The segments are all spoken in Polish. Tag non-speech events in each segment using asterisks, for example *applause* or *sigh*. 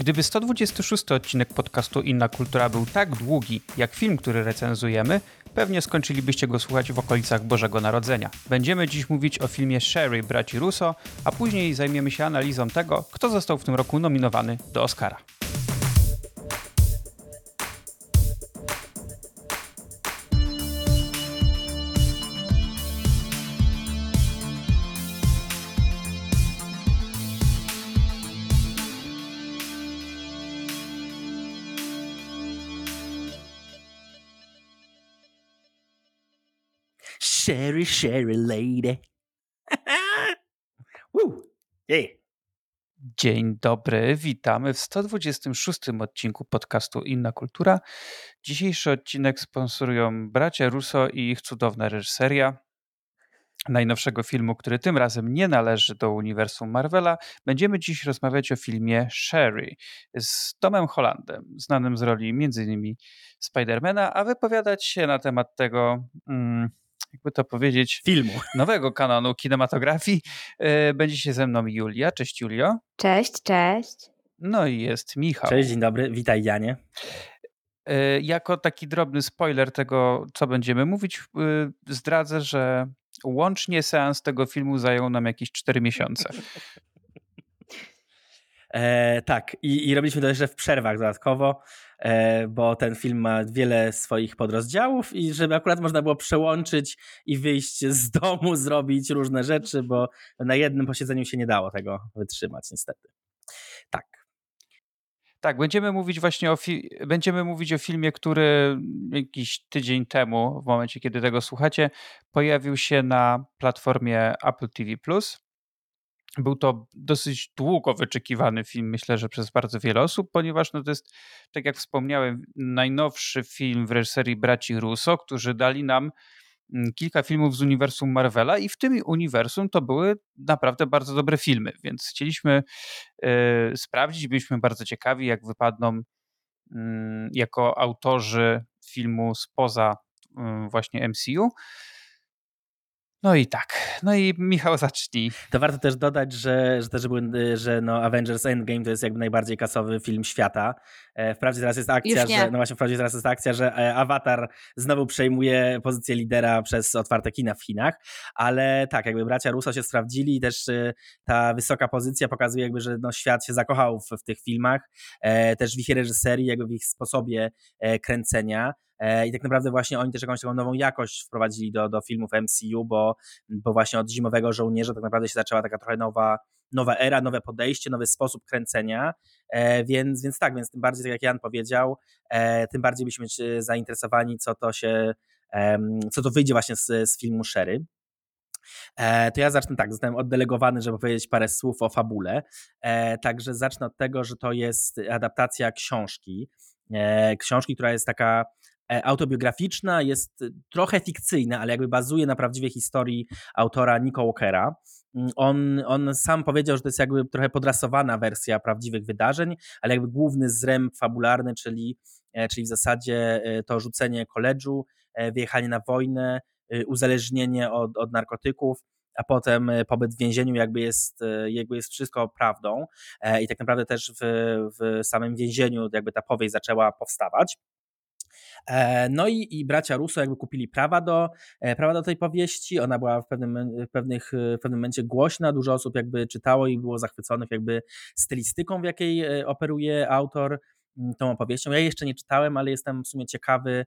Gdyby 126 odcinek podcastu Inna Kultura był tak długi jak film, który recenzujemy, pewnie skończylibyście go słuchać w okolicach Bożego Narodzenia. Będziemy dziś mówić o filmie Sherry braci Russo, a później zajmiemy się analizą tego, kto został w tym roku nominowany do Oscara. Sherry, lady. *laughs* Woo. Yeah. Dzień dobry, witamy w 126 odcinku podcastu Inna Kultura. Dzisiejszy odcinek sponsorują bracia Russo i ich cudowna reżyseria najnowszego filmu, który tym razem nie należy do uniwersum Marvela. Będziemy dziś rozmawiać o filmie Sherry z Tomem Hollandem, znanym z roli m.in. Spidermana, a wypowiadać się na temat tego... Mm, jakby to powiedzieć, filmu nowego kanonu kinematografii. E, będzie się ze mną Julia. Cześć Julio. Cześć, cześć. No i jest Michał. Cześć, dzień dobry, witaj Janie. E, jako taki drobny spoiler tego, co będziemy mówić, e, zdradzę, że łącznie seans tego filmu zajął nam jakieś 4 miesiące. E, tak, I, i robiliśmy to jeszcze w przerwach dodatkowo, bo ten film ma wiele swoich podrozdziałów i żeby akurat można było przełączyć i wyjść z *laughs* domu, zrobić różne rzeczy, bo na jednym posiedzeniu się nie dało tego wytrzymać niestety. Tak. Tak, będziemy mówić właśnie o, fi- będziemy mówić o filmie, który jakiś tydzień temu, w momencie kiedy tego słuchacie, pojawił się na platformie Apple TV+. Był to dosyć długo wyczekiwany film, myślę, że przez bardzo wiele osób, ponieważ no to jest, tak jak wspomniałem, najnowszy film w reżyserii braci Russo, którzy dali nam mm, kilka filmów z uniwersum Marvela i w tym uniwersum to były naprawdę bardzo dobre filmy, więc chcieliśmy y, sprawdzić, byliśmy bardzo ciekawi, jak wypadną y, jako autorzy filmu spoza y, właśnie MCU. No i tak. No i Michał zacznij. To warto też dodać, że, że, też były, że no Avengers Endgame to jest jakby najbardziej kasowy film świata. E, wprawdzie teraz jest akcja, że no właśnie wprawdzie teraz jest akcja, że e, Avatar znowu przejmuje pozycję lidera przez otwarte kina w Chinach, ale tak, jakby bracia Russo się sprawdzili i też e, ta wysoka pozycja pokazuje jakby, że no świat się zakochał w, w tych filmach, też w ich reżyserii, jakby w ich sposobie kręcenia. I tak naprawdę właśnie oni też jakąś taką nową jakość wprowadzili do, do filmów MCU, bo, bo właśnie od Zimowego Żołnierza tak naprawdę się zaczęła taka trochę nowa, nowa era, nowe podejście, nowy sposób kręcenia, e, więc, więc tak, więc tym bardziej, tak jak Jan powiedział, e, tym bardziej byliśmy zainteresowani, co to się, co to wyjdzie właśnie z, z filmu Sherry. To ja zacznę tak, zostałem oddelegowany, żeby powiedzieć parę słów o fabule. Także zacznę od tego, że to jest adaptacja książki. Książki, która jest taka E, autobiograficzna, jest trochę fikcyjna, ale jakby bazuje na prawdziwej historii autora Nico Walkera. On, on sam powiedział, że to jest jakby trochę podrasowana wersja prawdziwych wydarzeń, ale jakby główny zręb fabularny, czyli, e, czyli w zasadzie e, to rzucenie koledżu, wyjechanie na wojnę, uzależnienie od, od narkotyków, a potem pobyt w więzieniu jakby jest, jakby jest wszystko prawdą i tak naprawdę też w, w samym więzieniu jakby ta powieść zaczęła powstawać. E, no i, i bracia Russo jakby kupili prawa do, e, prawa do tej powieści. Ona była w pewnym, w, pewnych, w pewnym momencie głośna, dużo osób jakby czytało i było zachwyconych jakby stylistyką, w jakiej e, operuje autor mm, tą opowieścią. Ja jeszcze nie czytałem, ale jestem w sumie ciekawy,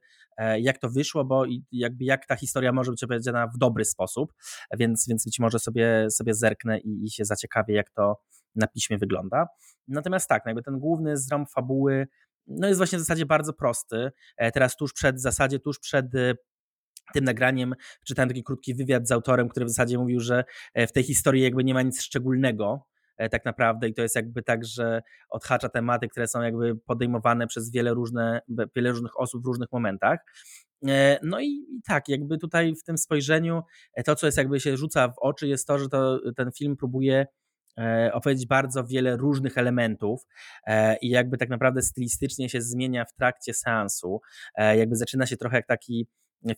jak to wyszło, bo jakby jak ta historia może być opowiedziana w dobry sposób, więc, więc być może sobie, sobie zerknę i, i się zaciekawię, jak to na piśmie wygląda. Natomiast tak, no jakby ten główny zrąb fabuły no jest właśnie w zasadzie bardzo prosty. E, teraz tuż przed, w zasadzie tuż przed e, tym nagraniem czytałem taki krótki wywiad z autorem, który w zasadzie mówił, że e, w tej historii jakby nie ma nic szczególnego, tak naprawdę i to jest jakby tak, że odhacza tematy, które są jakby podejmowane przez wiele, różne, wiele różnych osób w różnych momentach. No i, tak, jakby tutaj w tym spojrzeniu to, co jest jakby się rzuca w oczy, jest to, że to, ten film próbuje opowiedzieć bardzo wiele różnych elementów e, i jakby tak naprawdę stylistycznie się zmienia w trakcie seansu. E, jakby zaczyna się trochę jak taki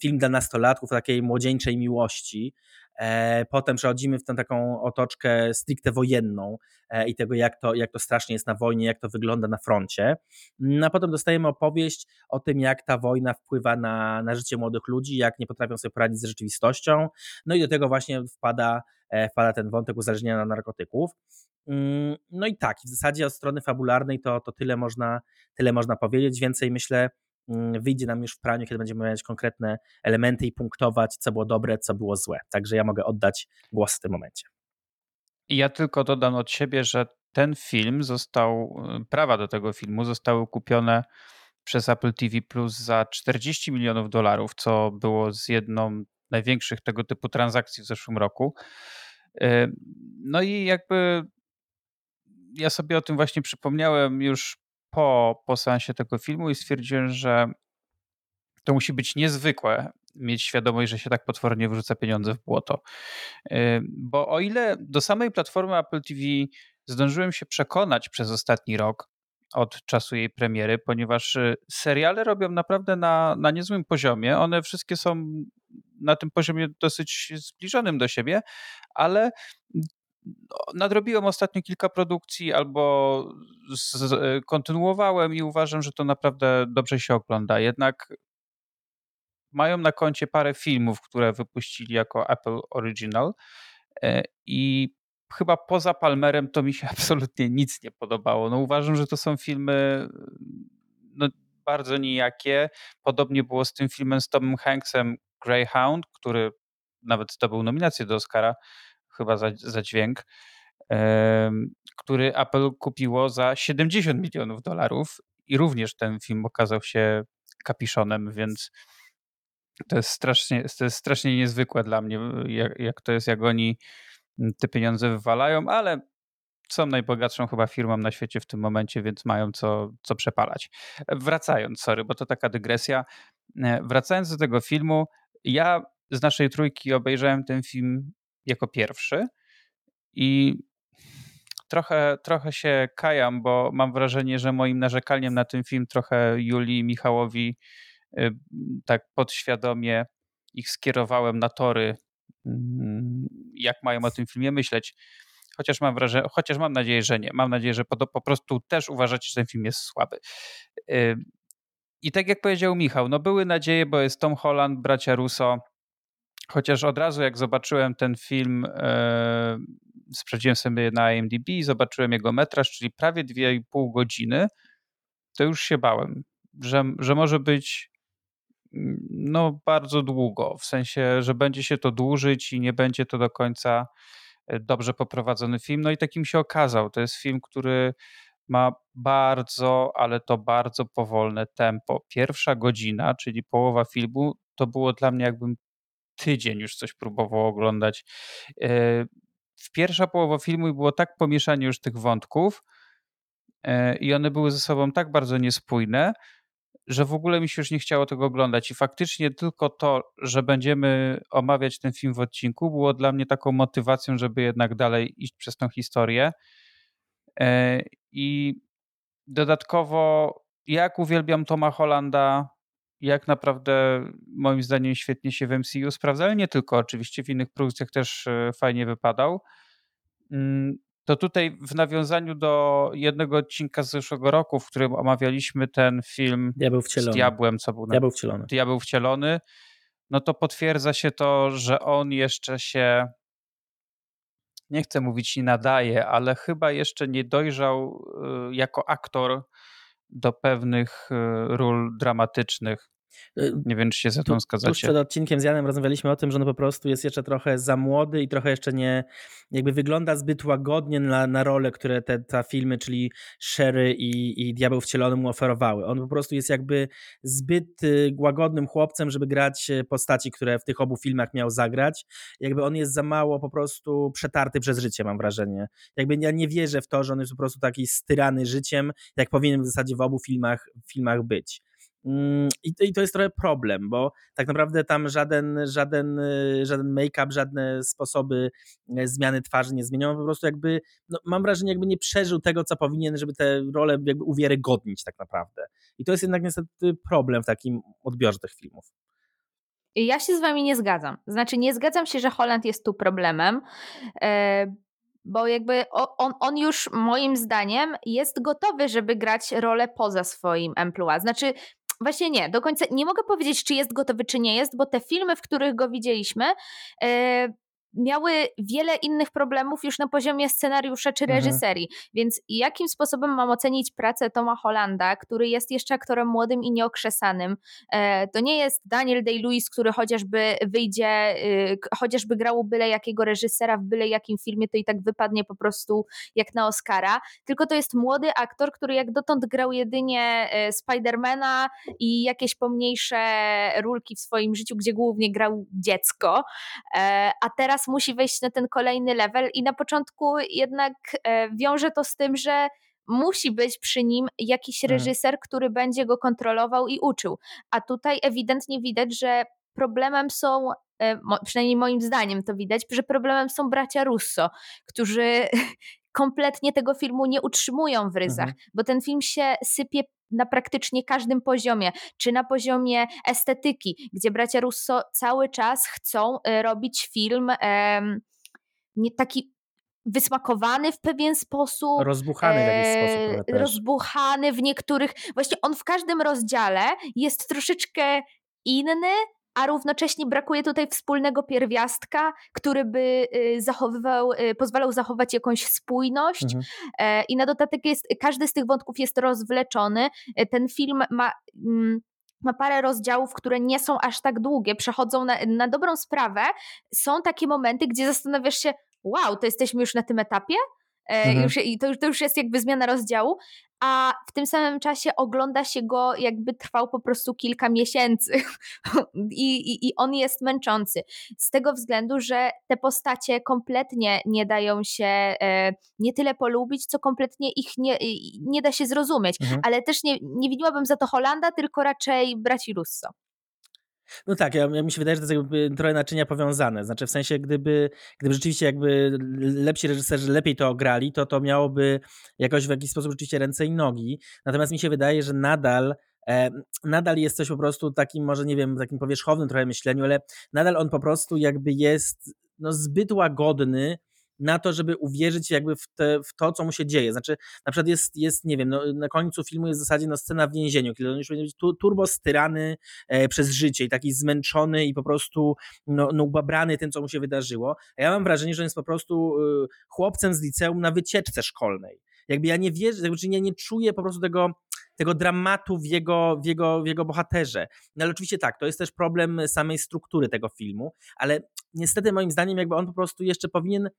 film dla nastolatków, takiej młodzieńczej miłości. E, potem przechodzimy w tę taką otoczkę stricte wojenną e, i tego, jak to, jak to strasznie jest na wojnie, jak to wygląda na froncie. No, a potem dostajemy opowieść o tym, jak ta wojna wpływa na, na życie młodych ludzi, jak nie potrafią sobie poradzić z rzeczywistością. No i do tego właśnie wpada, e, wpada ten wątek uzależnienia na narkotyków. Mm, no i tak, w zasadzie od strony fabularnej to, to tyle, można, tyle można powiedzieć. Więcej myślę, mm, wyjdzie nam już w praniu, kiedy będziemy mieć konkretne elementy i punktować, co było dobre, co było złe. Także ja mogę oddać głos w tym momencie. Ja tylko dodam od siebie, że ten film został, y, prawa do tego filmu zostały kupione przez Apple TV Plus za 40 milionów dolarów, co było z jedną największych tego typu transakcji w zeszłym roku. Y, no i jakby ja sobie o tym właśnie przypomniałem już po, po seansie tego filmu i stwierdziłem, że to musi być niezwykłe mieć świadomość, że się tak potwornie wyrzuca pieniądze w błoto. Bo o ile do samej platformy Apple TV zdążyłem się przekonać przez ostatni rok, od czasu jej premiery, ponieważ y, seriale robią naprawdę na, na niezłym poziomie. One wszystkie są na tym poziomie dosyć zbliżonym do siebie, ale nadrobiłem ostatnio kilka produkcji albo z, z, kontynuowałem i uważam, że to naprawdę dobrze się ogląda. Jednak mają na koncie parę filmów, które wypuścili jako Apple Original e, i chyba poza Palmerem to mi się *laughs* absolutnie nic nie podobało. No uważam, że to są filmy no, bardzo nijakie. Podobnie było z tym filmem z Tomem Hanksem Greyhound, który nawet zdobył nominację do Oscara chyba za, za dźwięk, który Apple kupiło za 70 milionów dolarów i również ten film okazał się kapiszonem, więc to jest strasznie, to jest strasznie niezwykłe dla mnie, jak, jak to jest, jak oni te pieniądze wywalają, ale są najbogatszą chyba firmą na świecie w tym momencie, więc mają co, co przepalać. Wracając, sorry, bo to taka dygresja. E, wracając do tego filmu, ja z naszej trójki obejrzałem ten film jako pierwszy i trochę, trochę się kajam, bo mam wrażenie, że moim narzekaniem na ten film trochę Julii i Michałowi y, tak podświadomie ich skierowałem na tory, mm, jak mają o tym filmie myśleć. Chociaż mam wrażenie, chociaż mam nadzieję, że nie. Mam nadzieję, że po, po prostu też uważacie, że ten film jest słaby. Y, I tak jak powiedział Michał, no były nadzieje, bo jest Tom Holland, bracia Russo, Chociaż od razu jak zobaczyłem ten film, e, sprawdziłem sobie na IMDb i zobaczyłem jego metraż, czyli prawie 2,5 godziny, to już się bałem, że, że może być mm, no bardzo długo, w sensie, że będzie się to dłużyć i nie będzie to do końca e, dobrze poprowadzony film. No i takim się okazał. To jest film, który ma bardzo, ale to bardzo powolne tempo. Pierwsza godzina, czyli połowa filmu, to było dla mnie jakbym tydzień już coś próbował oglądać. E, w pierwsza połowa filmu było tak pomieszanie już tych wątków e, i one były ze sobą tak bardzo niespójne, że w ogóle mi się już nie chciało tego oglądać. I faktycznie tylko to, że będziemy omawiać ten film w odcinku, było dla mnie taką motywacją, żeby jednak dalej iść przez tą historię. E, I dodatkowo, jak uwielbiam Toma Hollanda, jak naprawdę moim zdaniem świetnie się w MCU sprawdza, ale nie tylko, oczywiście w innych produkcjach też e, fajnie wypadał. Mm, to tutaj w nawiązaniu do jednego odcinka z zeszłego roku, w którym omawialiśmy ten film Diabeł wcielony. z Diabłem, co był Diabeł wcielony. Diabeł wcielony, no to potwierdza się to, że on jeszcze się nie chcę mówić nie nadaje, ale chyba jeszcze nie dojrzał e, jako aktor do pewnych e, ról dramatycznych. Y, nie wiem, czy się za tą zgadzacie. Tuż przed odcinkiem z Janem rozmawialiśmy o tym, że on po prostu jest jeszcze trochę za młody i trochę jeszcze nie, jakby wygląda zbyt łagodnie na, na rolę, które te, te filmy, czyli Sherry i, i Diabeł Wcielony mu oferowały. On po prostu jest jakby zbyt y, łagodnym chłopcem, żeby grać y, postaci, które w tych obu filmach miał zagrać. Jakby on jest za mało po prostu przetarty przez życie, mam wrażenie. Jakby ja nie wierzę w to, że on jest po prostu taki styrany życiem, jak powinien w zasadzie w obu filmach, filmach być. Mm, I to, jest trochę problem, bo tak naprawdę tam żaden, żaden, żaden make-up, żadne sposoby y, zmiany twarzy nie zmienią. Po prostu jakby, no, mam wrażenie, jakby nie przeżył tego, co powinien, żeby tę rolę jakby uwiarygodnić tak naprawdę. I to jest jednak niestety problem w takim odbiorze tych filmów. Ja się z wami nie zgadzam. Znaczy, nie zgadzam się, że Holland jest tu problemem, e, bo jakby on, on już moim zdaniem jest gotowy, żeby grać rolę poza swoim emploi. Znaczy, Właśnie nie, do końca nie mogę powiedzieć, czy jest gotowy, czy nie jest, bo te filmy, w których go widzieliśmy, e, miały wiele innych problemów już na poziomie scenariusza czy mhm. reżyserii. Mhm. Więc jakim sposobem mam ocenić pracę Toma Hollanda, który jest jeszcze aktorem młodym i nieokrzesanym? E, to nie jest Daniel Day-Lewis, który chociażby wyjdzie, y, chociażby grał byle jakiego reżysera w byle jakim filmie, to i tak wypadnie po prostu jak na Oscara, tylko to jest młody aktor, który jak dotąd grał jedynie e, Spidermana i jakieś pomniejsze rulki w swoim życiu, gdzie głównie grał dziecko, e, a teraz musi wejść na ten kolejny level i na początku jednak e, wiąże to z tym, że musi być przy nim jakiś mhm. reżyser, który będzie go kontrolował i uczył. A tutaj ewidentnie widać, że problemem są, e, przynajmniej moim zdaniem to widać, że problemem są bracia Russo, którzy kompletnie tego filmu nie utrzymują w ryzach, mhm. bo ten film się sypie na praktycznie każdym poziomie, czy na poziomie estetyki, gdzie bracia Russo cały czas chcą e, robić film nie taki wysmakowany w pewien sposób. Rozbuchany w jakiś sposób. E, rozbuchany w niektórych. Właśnie on w każdym rozdziale jest troszeczkę inny, a równocześnie brakuje tutaj wspólnego pierwiastka, który by y, zachowywał, y, pozwalał zachować jakąś spójność mhm. E, i na dodatek jest, każdy z tych wątków jest rozwleczony. E, ten film ma mm, ma parę rozdziałów, które nie są aż tak długie, przechodzą na, na dobrą sprawę. Są takie momenty, gdzie zastanawiasz się, wow, to jesteśmy już na tym etapie? E, mhm. Już, I to, to już jest jakby zmiana rozdziału, a w tym samym czasie ogląda się go, jakby trwał po prostu kilka miesięcy *laughs* I, i, i on jest męczący. Z tego względu, że te postacie kompletnie nie dają się e, nie tyle polubić, co kompletnie ich nie, nie da się zrozumieć. Mhm. Ale też nie, nie widziałabym za to Holanda, tylko raczej braci Russo. No tak, ja, ja, mi się wydaje, że to jest jakby trochę naczynia powiązane. Znaczy w sensie, gdyby, gdyby rzeczywiście jakby lepsi reżyserzy lepiej to ograli, to to miałoby jakoś w jakiś sposób rzeczywiście ręce i nogi. Natomiast mi się wydaje, że nadal e, nadal jest coś po prostu takim, może nie wiem, takim powierzchownym trochę myśleniu, ale nadal on po prostu jakby jest no, zbyt łagodny na to, żeby uwierzyć jakby w, te, w to, co mu się dzieje. Znaczy, na przykład jest, jest nie wiem, no, na końcu filmu jest w zasadzie no, scena w więzieniu, kiedy on już będzie turbo styrany e, przez życie i taki zmęczony i po prostu no, no, ubabrany tym, co mu się wydarzyło. A ja mam wrażenie, że on jest po prostu y, chłopcem z liceum na wycieczce szkolnej. Jakby ja nie wierzę, znaczy ja nie czuję po prostu tego tego dramatu w jego, w, jego, w jego bohaterze. No ale oczywiście tak, to jest też problem samej struktury tego filmu, ale niestety moim zdaniem jakby on po prostu jeszcze powinien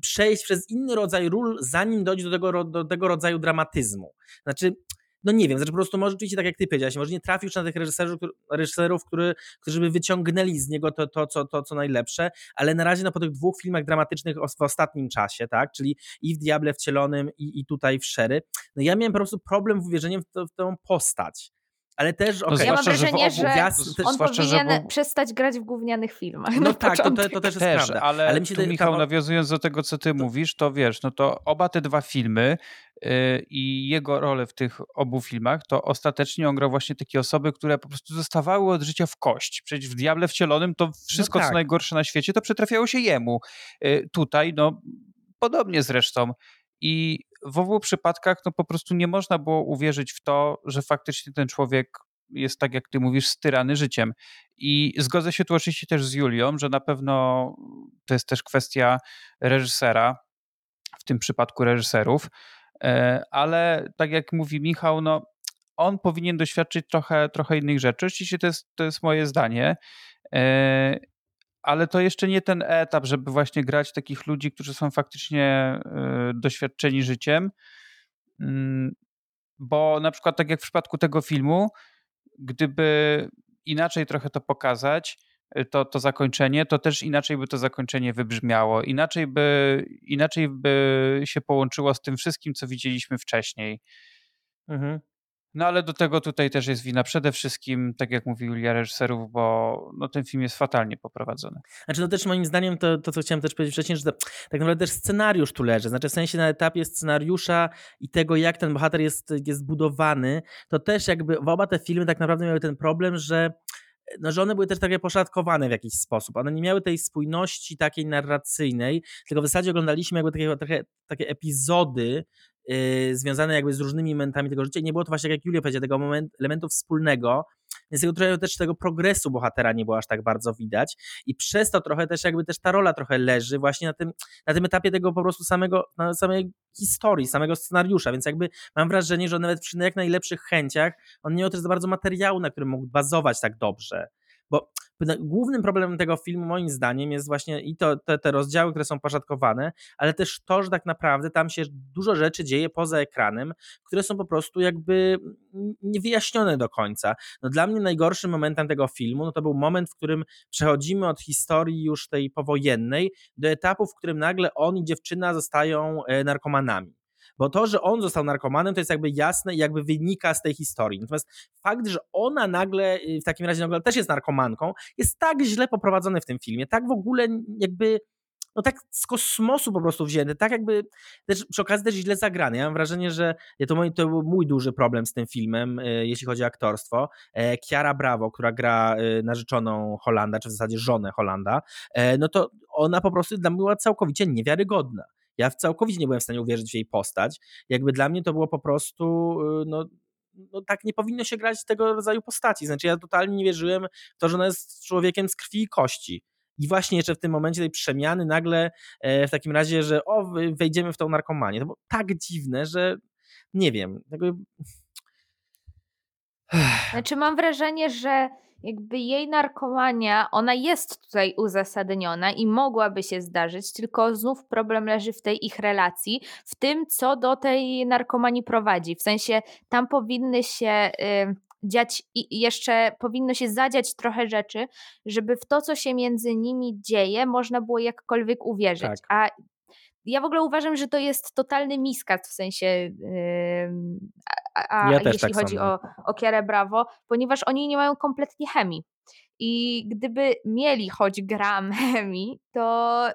przejść przez inny rodzaj ról, zanim dojdzie do tego, do tego rodzaju dramatyzmu. Znaczy, no nie wiem, znaczy po prostu może rzeczywiście tak jak ty powiedziałeś, może nie trafił na tych reżyserów, reżyserów który, którzy by wyciągnęli z niego to, to, co, to, co najlepsze, ale na razie no, po tych dwóch filmach dramatycznych w ostatnim czasie, tak, czyli i w Diable wcielonym i, i tutaj w Sherry, no ja miałem po prostu problem w uwierzeniem w, to, w tę postać ale też okay. ja mam wrażenie, że, że on powinien że... przestać grać w gównianych filmach. No tak, to, to, to, też jest też, prawda. Ale, ale mi się tu, Michał, tam... nawiązując do tego, co ty mówisz, to wiesz, no to oba te dwa filmy yy, i jego rolę w tych obu filmach, to ostatecznie on grał właśnie takie osoby, które po prostu zostawały od życia w kość. Przecież w Diable Wcielonym to wszystko, no tak. co najgorsze na świecie, to przetrafiało się jemu. Yy, tutaj, no podobnie zresztą. I w obu przypadkach no po prostu nie można było uwierzyć w to, że faktycznie ten człowiek jest tak, jak ty mówisz, styrany życiem. I zgodzę się tu oczywiście też z Julią, że na pewno to jest też kwestia reżysera, w tym przypadku reżyserów, e, ale tak jak mówi Michał, no on powinien doświadczyć trochę, trochę innych rzeczy. Oczywiście to jest, to jest moje zdanie. Ale to jeszcze nie ten etap, żeby właśnie grać takich ludzi, którzy są faktycznie y, doświadczeni życiem. Mm, bo na przykład, tak jak w przypadku tego filmu, gdyby inaczej trochę to pokazać, y, to, to zakończenie, to też inaczej by to zakończenie wybrzmiało, inaczej by, inaczej by się połączyło z tym wszystkim, co widzieliśmy wcześniej. Mhm. No ale do tego tutaj też jest wina przede wszystkim, tak jak mówił Julia, reżyserów, bo no, ten film jest fatalnie poprowadzony. Znaczy no też moim zdaniem to, to co chciałem też powiedzieć wcześniej, że to, tak naprawdę też scenariusz tu leży. Znaczy w sensie na etapie scenariusza i tego jak ten bohater jest, jest budowany, to też jakby oba te filmy tak naprawdę miały ten problem, że no, że one były też takie poszatkowane w jakiś sposób. One nie miały tej spójności takiej narracyjnej, tylko w zasadzie oglądaliśmy jakby takie, takie, takie epizody yy, związane jakby z różnymi momentami tego życia. I nie było to właśnie, jak Julia powiedziała, tego moment, elementu wspólnego, więc tego trochę też tego progresu bohatera nie było aż tak bardzo widać. I przez to trochę też jakby też ta rola trochę leży właśnie na tym, na tym etapie tego po prostu samego, na samej historii, samego scenariusza, więc jakby mam wrażenie, że nawet przy jak najlepszych chęciach on nie miał też za bardzo materiału, na którym mógł bazować tak dobrze, bo głównym problemem tego filmu moim zdaniem jest właśnie i to te, te rozdziały, które są poszatkowane, ale też to, że tak naprawdę tam się dużo rzeczy dzieje poza ekranem, które są po prostu jakby niewyjaśnione do końca. No dla mnie najgorszym momentem tego filmu no to był moment, w którym przechodzimy od historii już tej powojennej do etapu, w którym nagle on i dziewczyna zostają e, narkomanami. Bo to, że on został narkomanem, to jest jakby jasne i jakby wynika z tej historii. Natomiast fakt, że ona nagle y, w takim razie nagle też jest narkomanką, jest tak źle poprowadzony w tym filmie, tak w ogóle jakby no tak z kosmosu po prostu wzięty, tak jakby też przy okazji też źle zagrany. Ja mam wrażenie, że to, mój, to był mój duży problem z tym filmem, y, jeśli chodzi o aktorstwo. E, Kiara Bravo, która gra y, narzeczoną Holanda, czy w zasadzie żonę Holanda, e, no to ona po prostu dla mnie była całkowicie niewiarygodna. Ja całkowicie nie byłem w stanie uwierzyć w jej postać. Jakby dla mnie to było po prostu, y, no, no tak nie powinno się grać tego rodzaju postaci. Znaczy ja totalnie nie wierzyłem w to, że ona jest człowiekiem z krwi i kości. I właśnie jeszcze w tym momencie tej przemiany nagle e, w takim razie, że o, wejdziemy w tą narkomanię. To było tak dziwne, że nie wiem. Jakby... Znaczy mam wrażenie, że jakby jej narkomania, ona jest tutaj uzasadniona i mogłaby się zdarzyć, tylko znów problem leży w tej ich relacji, w tym, co do tej narkomanii prowadzi. W sensie tam powinny się. Y, dziać i jeszcze powinno się zadziać trochę rzeczy, żeby w to, co się między nimi dzieje, można było jakkolwiek uwierzyć. Tak. A ja w ogóle uważam, że to jest totalny miskat w sensie, yy, a, a ja jeśli tak chodzi o, o Kierę Brawo, ponieważ oni nie mają kompletnie chemii. I gdyby mieli choć gram *laughs* chemii, to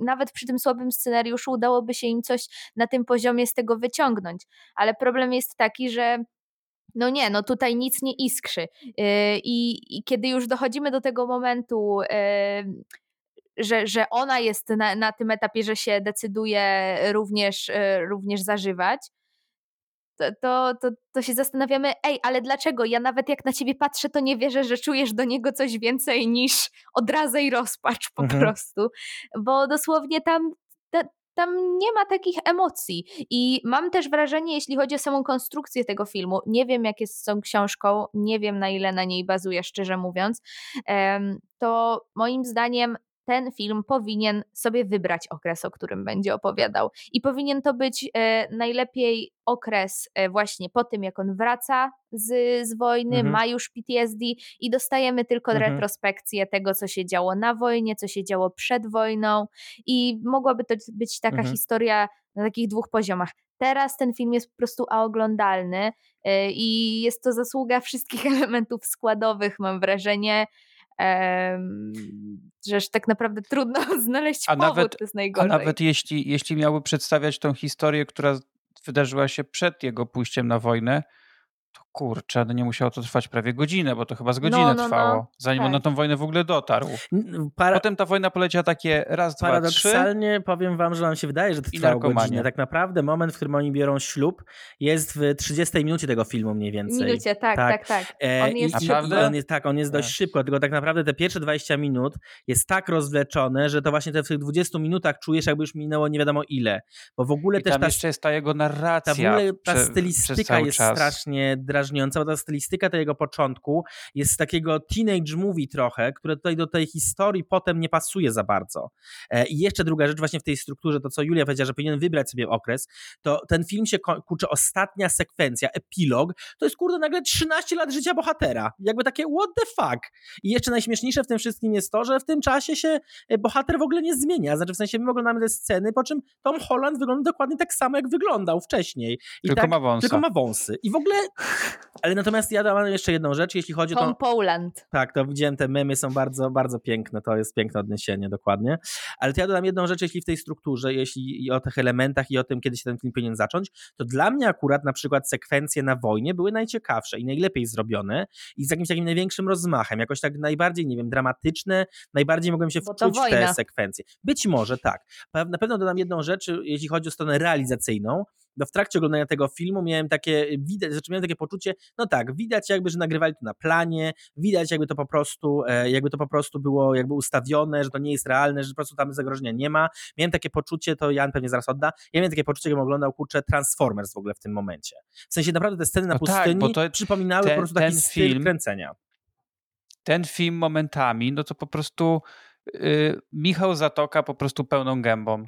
nawet przy tym słabym scenariuszu udałoby się im coś na tym poziomie z tego wyciągnąć. Ale problem jest taki, że no nie, no tutaj nic nie iskrzy. Yy, I, i kiedy już dochodzimy do tego momentu, yy, że, że ona jest na, na tym etapie, że się decyduje również, e, również zażywać, to, to, to, to, się zastanawiamy, ej, ale dlaczego? Ja nawet jak na ciebie patrzę, to nie wierzę, że czujesz do niego coś więcej niż odrazę i rozpacz po mhm. prostu. Bo dosłownie tam, ta, tam nie ma takich emocji. I mam też wrażenie, jeśli chodzi o samą konstrukcję tego filmu, nie wiem jak jest z tą książką, nie wiem na ile na niej bazuje, szczerze mówiąc, to moim zdaniem ten film powinien sobie wybrać okres, o którym będzie opowiadał. I powinien to być e, najlepiej okres e, właśnie po tym, jak on wraca z, z wojny, mhm. ma już PTSD i dostajemy tylko mhm. retrospekcję tego, co się działo na wojnie, co się działo przed wojną. I mogłaby to być taka mhm. historia na takich dwóch poziomach. Teraz ten film jest po prostu oglądalny e, i jest to zasługa wszystkich *laughs* elementów składowych, mam wrażenie że tak naprawdę trudno *laughs* znaleźć a powód, nawet, to jest najgorzej. A nawet jeśli, jeśli miałby przedstawiać tą historię, która wydarzyła się przed jego pójściem na wojnę, to kurczę, no nie musiało to trwać prawie godzinę, bo to chyba z godzinę no, no, trwało, no. zanim tak. on na tą wojnę w ogóle dotarł. Para... Potem ta wojna poleciała takie raz, dwa, trzy. Paradoksalnie powiem wam, że wam się wydaje, że to trwało godzinę. Tak naprawdę moment, w którym oni biorą ślub jest w 30 minucie tego filmu mniej więcej. Minucie, tak, tak, tak. tak. E, on jest, i, on jest, tak, on jest dość tak. szybko, tylko tak naprawdę te pierwsze 20 minut jest tak rozwleczone, że to właśnie te w tych 20 minutach czujesz jakby już minęło nie wiadomo ile. Bo w ogóle I też tam ta... jeszcze jest ta jego narracja. Ta, w ogóle ta stylistyka jest czas. strasznie drażniąca bo ta stylistyka tego początku jest z takiego teenage movie trochę, które tutaj do tej historii potem nie pasuje za bardzo. E, I jeszcze druga rzecz właśnie w tej strukturze, to co Julia powiedziała, że powinien wybrać sobie okres, to ten film się kurczę, ostatnia sekwencja, epilog, to jest kurde nagle 13 lat życia bohatera. Jakby takie what the fuck. I jeszcze najśmieszniejsze w tym wszystkim jest to, że w tym czasie się e, bohater w ogóle nie zmienia. Znaczy w sensie my oglądamy te sceny, po czym Tom Holland wygląda dokładnie tak samo, jak wyglądał wcześniej. I tylko tak, ma wąsy. Tylko ma wąsy. I w ogóle Ale natomiast ja dam jeszcze jedną rzecz, jeśli chodzi o Tom Poland. Tak, to widziałem, te memy są bardzo, bardzo piękne, to jest piękne odniesienie, dokładnie. Ale to ja dodam jedną rzecz, jeśli w tej strukturze, jeśli i o tych elementach i o tym, kiedy się ten film powinien zacząć, to dla mnie akurat na przykład sekwencje na wojnie były najciekawsze i najlepiej zrobione i z jakimś takim największym rozmachem, jakoś tak najbardziej, nie wiem, dramatyczne, najbardziej mogłem się wczuć w te sekwencje. Być może tak. Na pewno dodam jedną rzecz, jeśli chodzi o stronę realizacyjną, no w trakcie oglądania tego filmu miałem takie, widać, znaczy miałem takie poczucie, no tak, widać jakby, że nagrywali to na planie, widać jakby to po prostu, e, jakby to po prostu było jakby ustawione, że to nie jest realne, że po prostu tam zagrożenia nie ma. Miałem takie poczucie, to Jan pewnie zaraz odda, ja miałem takie poczucie, jakbym oglądał, kurczę, Transformers w ogóle w tym momencie. W sensie naprawdę te sceny na no tak, pustyni tak, przypominały ten, po prostu taki styl film, kręcenia. Ten film momentami, no to po prostu yy, Michał Zatoka po prostu pełną gębą.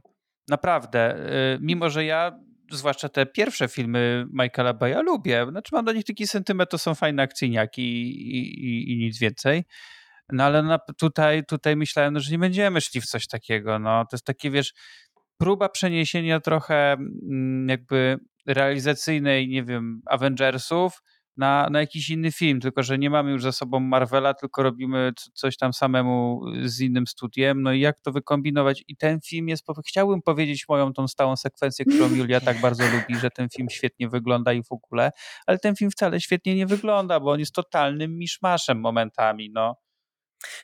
Naprawdę. Yy, mimo, że ja zwłaszcza te pierwsze filmy Michaela Baya lubię. Znaczy mam do nich taki sentyment, to są fajne akcyjniaki i, i, i nic więcej. No ale na, tutaj, tutaj myślałem, no, że nie będziemy szli w coś takiego. No. To jest takie, wiesz, próba przeniesienia trochę mm, jakby realizacyjnej, nie wiem, Avengersów na, na jakiś inny film, tylko że nie mamy już za sobą Marvela, tylko robimy coś tam samemu z innym studiem, no i jak to wykombinować i ten film jest, chciałbym powiedzieć moją tą stałą sekwencję, którą Julia tak bardzo lubi, że ten film świetnie wygląda i w ogóle, ale ten film wcale świetnie nie wygląda, bo on jest totalnym miszmaszem momentami, no.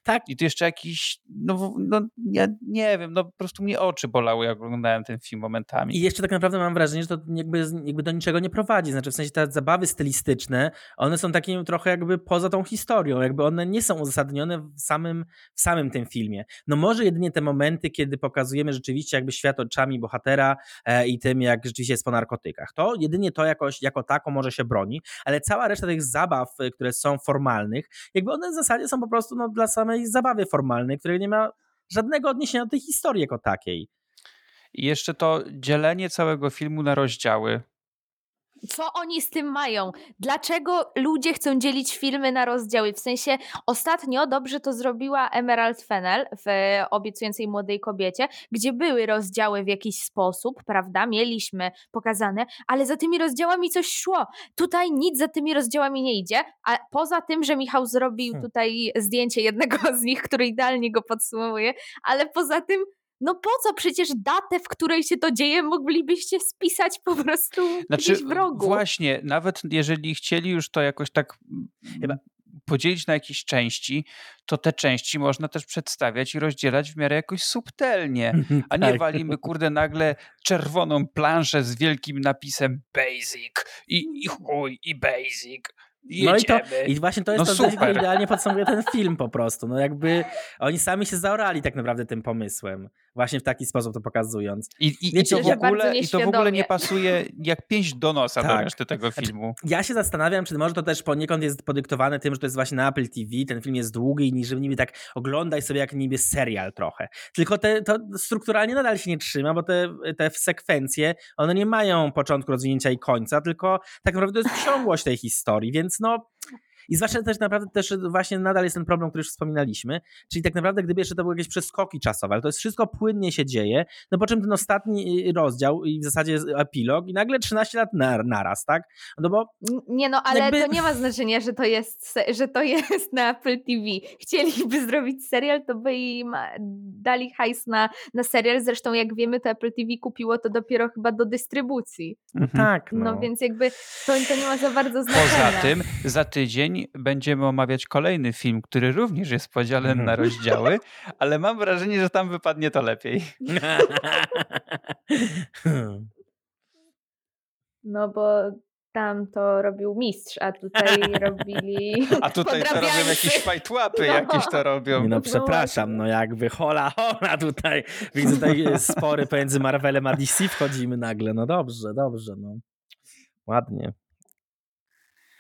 Tak. I tu jeszcze jakiś, no, no ja nie wiem, no po prostu mnie oczy bolały, jak oglądałem ten film momentami. I jeszcze tak naprawdę mam wrażenie, że to jakby, jakby do niczego nie prowadzi. Znaczy w sensie te zabawy stylistyczne, one są takim trochę jakby poza tą historią, jakby one nie są uzasadnione w samym, w samym tym filmie. No może jedynie te momenty, kiedy pokazujemy rzeczywiście jakby świat oczami bohatera e, i tym, jak rzeczywiście jest po narkotykach. To jedynie to jakoś, jako tako może się broni, ale cała reszta tych zabaw, e, które są formalnych, jakby one w zasadzie są po prostu no, dla dla samej zabawy formalnej, której nie ma żadnego odniesienia do tej historii jako takiej. I jeszcze to dzielenie całego filmu na rozdziały. Co oni z tym mają? Dlaczego ludzie chcą dzielić filmy na rozdziały? W sensie ostatnio dobrze to zrobiła Emerald Fennel w Obiecującej Młodej Kobiecie, gdzie były rozdziały w jakiś sposób, prawda? Mieliśmy pokazane, ale za tymi rozdziałami coś szło. Tutaj nic za tymi rozdziałami nie idzie, a poza tym, że Michał zrobił hmm. tutaj zdjęcie jednego *laughs* z nich, który idealnie go podsumowuje, ale poza tym no po co? Przecież datę, w której się to dzieje, moglibyście spisać po prostu znaczy, gdzieś w rogu. Właśnie, nawet jeżeli chcieli już to jakoś tak Chyba podzielić na jakieś części, to te części można też przedstawiać i rozdzielać w miarę jakoś subtelnie, *laughs* a nie tak. walimy, kurde, nagle czerwoną planszę z wielkim napisem basic i, i chuj, i basic. Jedziemy. No i, to, i właśnie to jest no to, co idealnie podsumowuje ten film po prostu. No jakby oni sami się zaorali tak naprawdę tym pomysłem właśnie w taki sposób to pokazując. I, i, Wiecie, i to, w ogóle, i to w ogóle nie pasuje jak pięść do nosa tak. do reszty tego znaczy, filmu. Znaczy, ja się zastanawiam, czy może to też poniekąd jest podyktowane tym, że to jest właśnie na Apple TV, ten film jest długi i żeby niby tak oglądaj sobie jak niby serial trochę. Tylko te, to strukturalnie nadal się nie trzyma, bo te, te sekwencje, one nie mają początku, rozwinięcia i końca, tylko tak naprawdę to jest ciągłość tej historii, więc no i zwłaszcza też naprawdę też właśnie nadal jest ten problem, który już wspominaliśmy, czyli tak naprawdę gdyby jeszcze to były jakieś przeskoki czasowe, ale to jest wszystko płynnie się dzieje, no po czym ten ostatni y, rozdział i w zasadzie epilog i nagle 13 lat na, naraz, tak? No bo... Nie no, ale jakby... to nie ma znaczenia, że to jest, że to jest na Apple TV. Chcieliby zrobić serial, to by im dali hajs na, na serial, zresztą jak wiemy, to Apple TV kupiło to dopiero chyba do dystrybucji. Mhm. Tak. No. no więc jakby to, to nie ma za bardzo znaczenia. Poza tym za tydzień będziemy omawiać kolejny film, który również jest podzielony na rozdziały, ale mam wrażenie, że tam wypadnie to lepiej. *laughs* No bo tam to robił mistrz, a tutaj *laughs* robili. A tutaj to robią jakieś fajtłapy, no. jakieś to robią. No, no przepraszam, no jakby hola, hola tutaj. Widzę tutaj spory pomiędzy Marvelem a DC wchodzimy nagle. No dobrze, dobrze, no. Ładnie.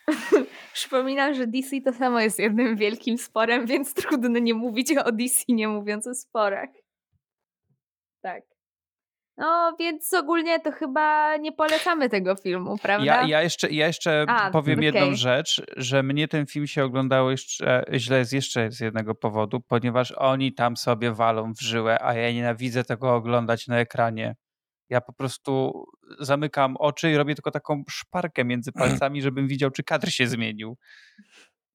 *laughs* Przypominam, że DC to samo jest jednym wielkim sporem, *laughs* więc trudno nie mówić o DC, nie mówiąc o sporach. Tak. No, więc ogólnie to chyba nie polecamy tego filmu, prawda? Ja, ja jeszcze, ja jeszcze A, powiem okay. jedną rzecz, że mnie ten film się oglądało jeszcze źle z jeszcze z jednego powodu, ponieważ oni tam sobie walą w żyłę, a ja nienawidzę tego oglądać na ekranie. Ja po prostu zamykam oczy i robię tylko taką szparkę między *clears throat* palcami, żebym widział, czy kadr się zmienił.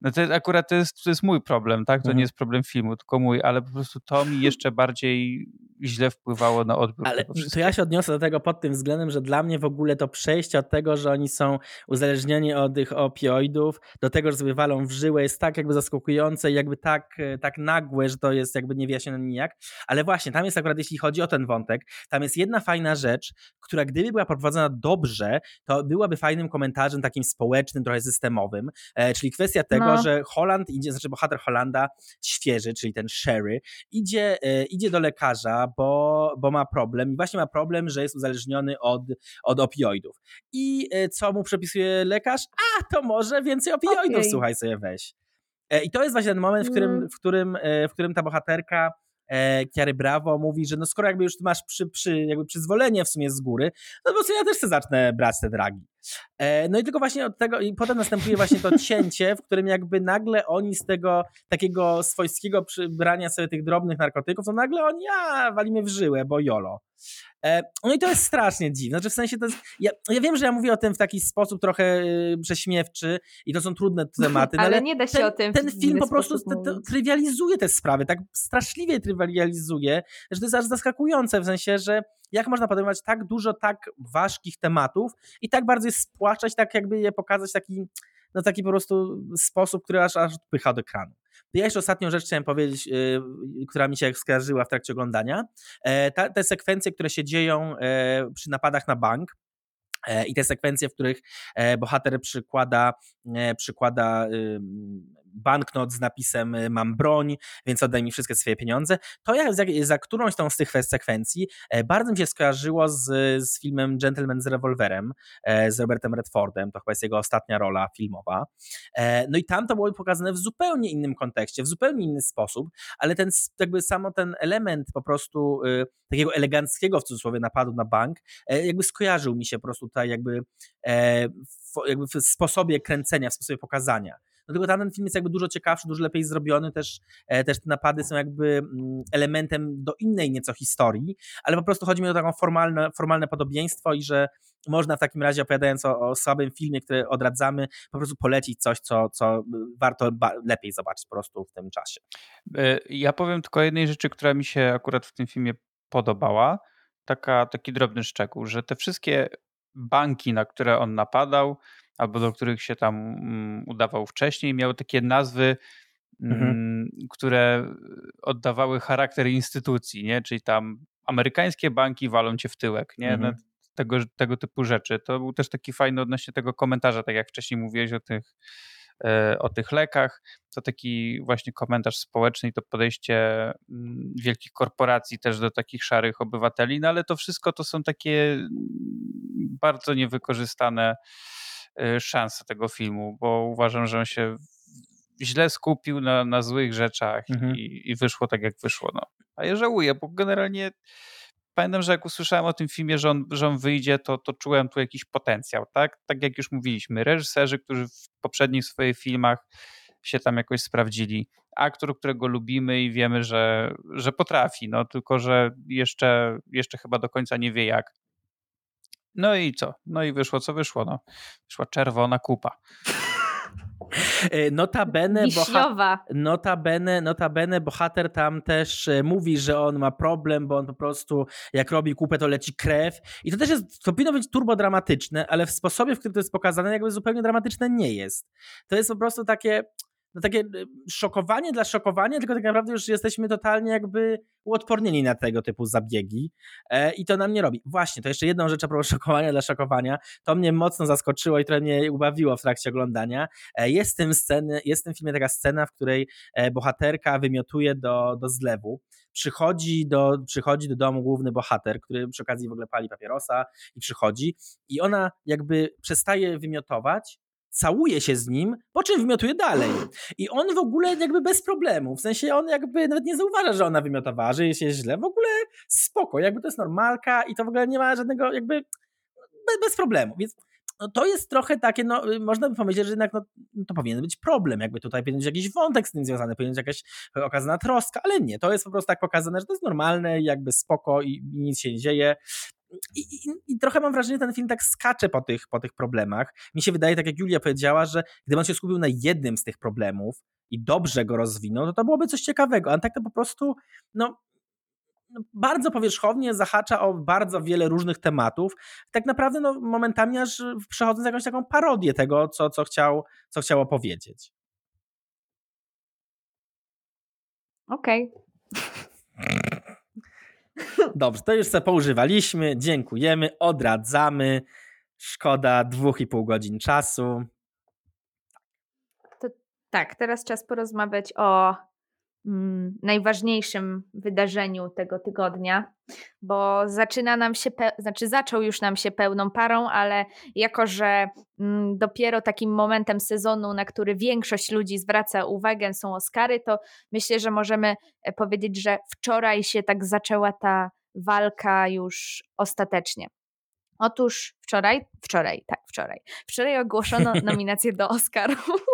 No to akurat to jest, to jest mój problem, tak? To mhm. nie jest problem filmu, tylko mój, ale po prostu to mi jeszcze bardziej źle wpływało na odbiór. Ale to ja się odniosę do tego pod tym względem, że dla mnie w ogóle to przejście od tego, że oni są uzależnieni od tych opioidów, do tego, że sobie walą w żyłę jest tak jakby zaskakujące i jakby tak, tak nagłe, że to jest jakby niewyjaśnione nijak. Ale właśnie, tam jest akurat, jeśli chodzi o ten wątek, tam jest jedna fajna rzecz, która gdyby była prowadzona dobrze, to byłaby fajnym komentarzem takim społecznym, trochę systemowym, e, czyli kwestia tego, no. Że Holland idzie, znaczy bohater Hollanda świeży, czyli ten Sherry, idzie, e, idzie do lekarza, bo, bo ma problem i właśnie ma problem, że jest uzależniony od, od opioidów. I e, co mu przepisuje lekarz? A, to może więcej opioidów, okay. słuchaj sobie weź. E, I to jest właśnie ten moment, w którym, mm. w którym, w którym ta bohaterka Kiary Brawo mówi, że no skoro jakby już masz przy, przy, jakby przyzwolenie w sumie z góry, no to ja też chcę zacznę brać te dragi. E, no i tylko właśnie od tego, i potem następuje właśnie to cięcie, w którym jakby nagle oni z tego takiego swojskiego przybrania sobie tych drobnych narkotyków, to nagle oni, a walimy w żyłę, bo jolo. E, no i to jest strasznie dziwne. Znaczy w sensie to jest, ja, ja wiem, że ja mówię o tym w taki sposób trochę y, prześmiewczy i to są trudne *laughs* tematy, no ale, ale, nie da się ten, o tym. Ten film po prostu trywializuje te sprawy, tak straszliwie trywializuje, że to jest aż zaskakujące w sensie, że jak można podejmować tak dużo tak ważkich tematów i tak bardzo je spłaszczać, tak jakby je pokazać taki, no taki po prostu sposób, który aż, aż odpycha do ekranu. Ja jeszcze ostatnią rzecz chciałem powiedzieć, yy, która mi się skojarzyła w trakcie oglądania. E, ta, te sekwencje, które się dzieją e, przy napadach na bank, e, i te sekwencje, w których e, bohater przykłada, e, przykłada banknot z napisem y, mam broń, więc oddaj mi wszystkie swoje pieniądze. To ja za, za którąś tą z tych sekwencji e, bardzo mi się skojarzyło z, z filmem Gentleman z rewolwerem e, z Robertem Redfordem, to chyba jest jego ostatnia rola filmowa. E, no i tam to było pokazane w zupełnie innym kontekście, w zupełnie inny sposób, ale ten jakby samo ten element po prostu y, takiego eleganckiego w cudzysłowie napadu na bank, jakby skojarzył mi się po prostu tutaj jakby jakby w sposobie kręcenia, w sposobie pokazania. Dlatego tamten film jest jakby dużo ciekawszy, dużo lepiej zrobiony, też, e, też te napady są jakby mm, elementem do innej nieco historii, ale po prostu chodzi mi o taką formalne, formalne podobieństwo i że można w takim razie opowiadając o, o słabym filmie, który odradzamy, po prostu polecić coś, co, co warto lepiej zobaczyć po prostu w tym czasie. E, ja powiem tylko jednej rzeczy, która mi się akurat w tym filmie podobała. Taka, taki drobny szczegół, że te wszystkie banki, na które on napadał, albo do których się tam mm, udawał wcześniej, miały takie nazwy, mhm. Mm, które oddawały charakter instytucji, nie? czyli tam amerykańskie banki walą cię w tyłek, nie? Mhm. Tego, tego typu rzeczy. To był też taki fajny odnośnie tego komentarza, tak jak wcześniej mówiłeś o tych, e, o tych lekach. To taki właśnie komentarz społeczny i to podejście mm, wielkich korporacji też do takich szarych obywateli, no ale to wszystko to są takie bardzo niewykorzystane szansę tego filmu, bo uważam, że on się źle skupił na, na złych rzeczach mhm. i, i, wyszło tak, jak wyszło. No. A ja żałuję, bo generalnie pamiętam, że jak usłyszałem o tym filmie, że on, że on wyjdzie, to, to czułem tu jakiś potencjał, tak? Tak jak już mówiliśmy, reżyserzy, którzy w poprzednich swoich filmach się tam jakoś sprawdzili. Aktor, którego lubimy i wiemy, że, że potrafi, no tylko że jeszcze, jeszcze chyba do końca nie wie jak. No i co? No i wyszło co wyszło. No. Wyszła czerwona kupa. *laughs* E, notabene, boha notabene, notabene bohater tam też e, mówi, że on ma problem, bo on po prostu jak robi kupę, to leci krew. I to też jest, to powinno być turbo dramatyczne, ale w sposobie, w którym to jest pokazane, jakby zupełnie dramatyczne nie jest. To jest po prostu takie no takie y, szokowanie dla szokowania, tylko tak naprawdę już jesteśmy totalnie jakby uodpornieni na tego typu zabiegi e, i to nam nie robi. Właśnie, to jeszcze jedną rzecz a propos *laughs* szokowania dla szokowania, to mnie mocno zaskoczyło i trochę mnie ubawiło w trakcie oglądania. E, jest w tym, sceny, jest w tym filmie taka scena, w której e, bohaterka wymiotuje do, do zlewu, przychodzi do, przychodzi do domu główny bohater, który przy okazji w ogóle pali papierosa i przychodzi i ona jakby przestaje wymiotować, całuje się z nim, po czym wymiotuje dalej. I on w ogóle jakby bez problemu, w sensie on jakby nawet nie zauważa, że ona wymiotowała, że jest źle, w ogóle spoko, jakby to jest normalka i to w ogóle nie ma żadnego jakby bez, problemu, więc no to jest trochę takie, no można by pomyśleć, że jednak no, to powinien być problem, jakby tutaj powinien być jakiś wątek z tym związany, powinien być jakaś okazana troska, ale nie, to jest po prostu tak pokazane, że to jest normalne, jakby spoko i, i nic się nie dzieje i, i, I, trochę mam wrażenie, że ten film tak skacze po tych, po tych problemach. Mi się wydaje, tak jak Julia powiedziała, że gdyby on się skupił na jednym z tych problemów i dobrze go rozwinął, to to byłoby coś ciekawego. A tak to po prostu, no, no, bardzo powierzchownie zahacza o bardzo wiele różnych tematów. Tak naprawdę no, momentami aż przechodząc jakąś taką parodię tego, co, co, chciał, co chciał opowiedzieć. Okej. Okay. *laughs* Dobrze, to już sobie poużywaliśmy. Dziękujemy, odradzamy. Szkoda dwóch i pół godzin czasu. To, tak, teraz czas porozmawiać o najważniejszym wydarzeniu tego tygodnia, bo zaczyna nam się, znaczy zaczął już nam się pełną parą, ale jako, że mm, dopiero takim momentem sezonu, na który większość ludzi zwraca uwagę, są Oscary, to myślę, że możemy e, powiedzieć, że wczoraj się tak zaczęła ta walka już ostatecznie. Otóż wczoraj, wczoraj, tak, wczoraj, wczoraj ogłoszono *laughs* nominację do Oscarów.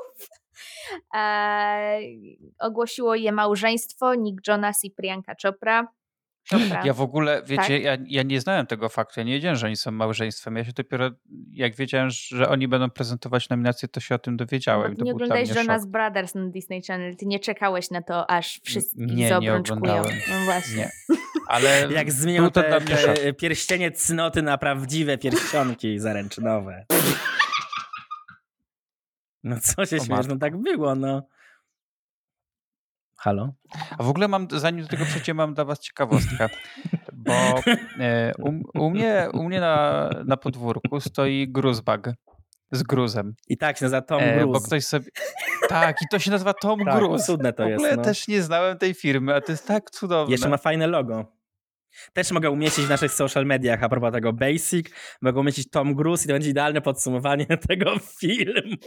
E, ogłosiło je małżeństwo Nick Jonas i Priyanka Chopra. Ja w ogóle, wiecie, tak? ja, ja nie znałem tego faktu, ja nie wiedziałem, że oni są małżeństwem. Ja się dopiero, jak wiedziałem, że oni będą prezentować nominacje, to się o tym dowiedziałem. No, nie oglądałeś Jonas Brothers na Disney Channel, ty nie czekałeś na to, aż wszyscy nie, nie oglądałem. No właśnie. Nie. Ale *laughs* Jak zmienią te, te pierścienie cnoty na prawdziwe pierścionki zaręczynowe. No co się śmiesz, no tak było, no. Halo? A w ogóle mam, zanim do tego przejdziemy, mam dla was ciekawostkę, bo *laughs* e, u, u, mnie, u mnie na, na podwórku stoi gruzbag z gruzem. I tak się nazywa Tom e, Bo ktoś sobie... Tak, i to się nazywa Tom tak, Gruz. cudne to jest. W ogóle no. też nie znałem tej firmy, a to jest tak cudowne. Jeszcze ma fajne logo. Też mogę umieścić w naszych social mediach a propos tego Basic. Mogę umieścić Tom Cruise i to będzie idealne podsumowanie *laughs* tego filmu.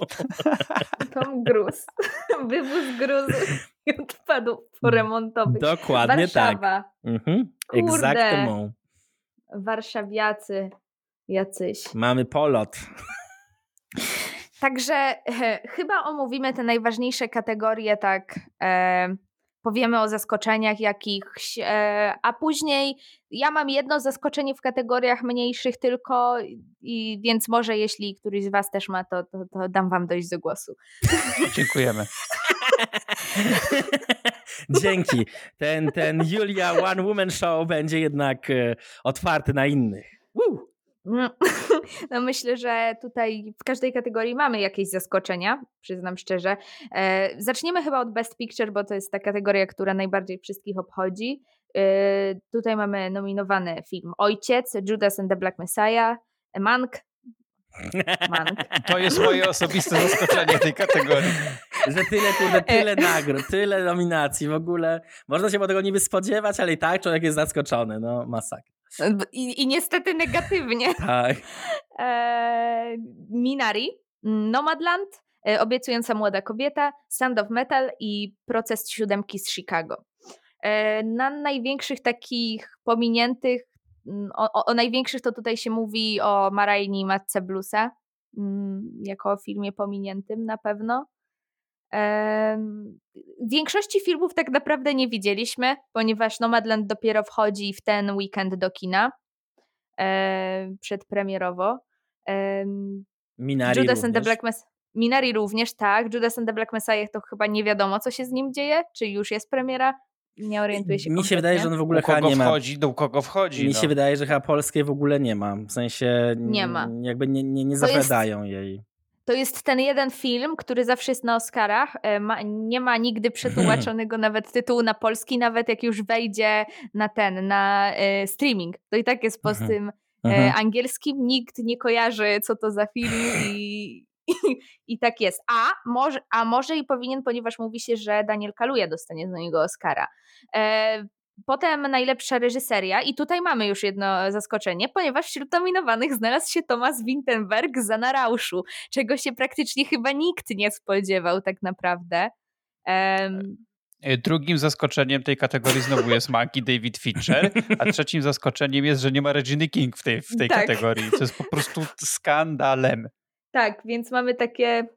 *laughs* Tom Cruise. *laughs* Wywóz gruzu i odpadów poremontowych. Dokładnie Warszawa. tak. Mhm. Exactement. Warszawiacy jacyś. Mamy polot. Także e, chyba omówimy te najważniejsze kategorie tak e, powiemy o zaskoczeniach jakichś, e, a później ja mam jedno zaskoczenie w kategoriach mniejszych tylko, i więc może jeśli któryś z Was też ma, to, to, to dam Wam dojść do głosu. *laughs* Dziękujemy. *laughs* Dzięki. Ten, ten Julia One Woman Show będzie jednak e, otwarty na innych. Woo! No, *laughs* no, myślę, że tutaj w każdej kategorii mamy jakieś zaskoczenia, przyznam szczerze. E, zaczniemy chyba od Best Picture, bo to jest ta kategoria, która najbardziej wszystkich obchodzi. E, tutaj mamy nominowany film Ojciec, Judas and the Black Messiah, Mank. Mank. *laughs* To jest moje osobiste zaskoczenie tej kategorii. Że tyle, kurde, tyle *laughs* nagród, tyle nominacji w ogóle. Można się po tego niby spodziewać, ale i tak człowiek jest zaskoczony. No, masakra. I, I, niestety negatywnie. Tak. *laughs* E, Minari, Nomadland, e, Obiecująca młoda kobieta, Sound of Metal i Proces siódemki z Chicago. E, na największych takich pominiętych, mm, o, o, największych to tutaj się mówi o Marajni i Matce Bluesa, mm, jako o filmie pominiętym na pewno. Większości filmów tak naprawdę nie widzieliśmy, ponieważ Nomadland dopiero wchodzi w ten weekend do kina przedpremierowo. Minari Judas również. and the Black Messiah. Minari również, tak. Judas and the Black Messiah to chyba nie wiadomo, co się z nim dzieje, czy już jest premiera. Nie orientuję się Mi się wydaje, że on w ogóle chyba nie ma. Wchodzi, do kogo wchodzi. Mi no. się wydaje, że chyba polskiej w ogóle nie ma. W sensie nie ma. Jakby nie, nie, nie zapowiadają jest... jej to jest ten jeden film, który zawsze jest na Oscarach. E, ma, nie ma nigdy przetłumaczonego *clears throat* nawet tytułu na polski, nawet jak już wejdzie na ten, na e, streaming. To i tak jest po tym e, angielskim. Nikt nie kojarzy, co to za film i, *clears throat* i, i, tak jest. A może, a może i powinien, ponieważ mówi się, że Daniel Kaluja dostanie za niego Oscara. E, Potem najlepsza reżyseria i tutaj mamy już jedno zaskoczenie, ponieważ wśród nominowanych znalazł się Thomas Winterberg za Narauszu, czego się praktycznie chyba nikt nie spodziewał tak naprawdę. Um, Drugim zaskoczeniem tej kategorii znowu jest Maggie David Fincher, a *laughs* trzecim zaskoczeniem jest, że nie ma Reginy King w tej, w tej tak. kategorii. To jest po prostu *laughs* skandalem. Tak, więc mamy takie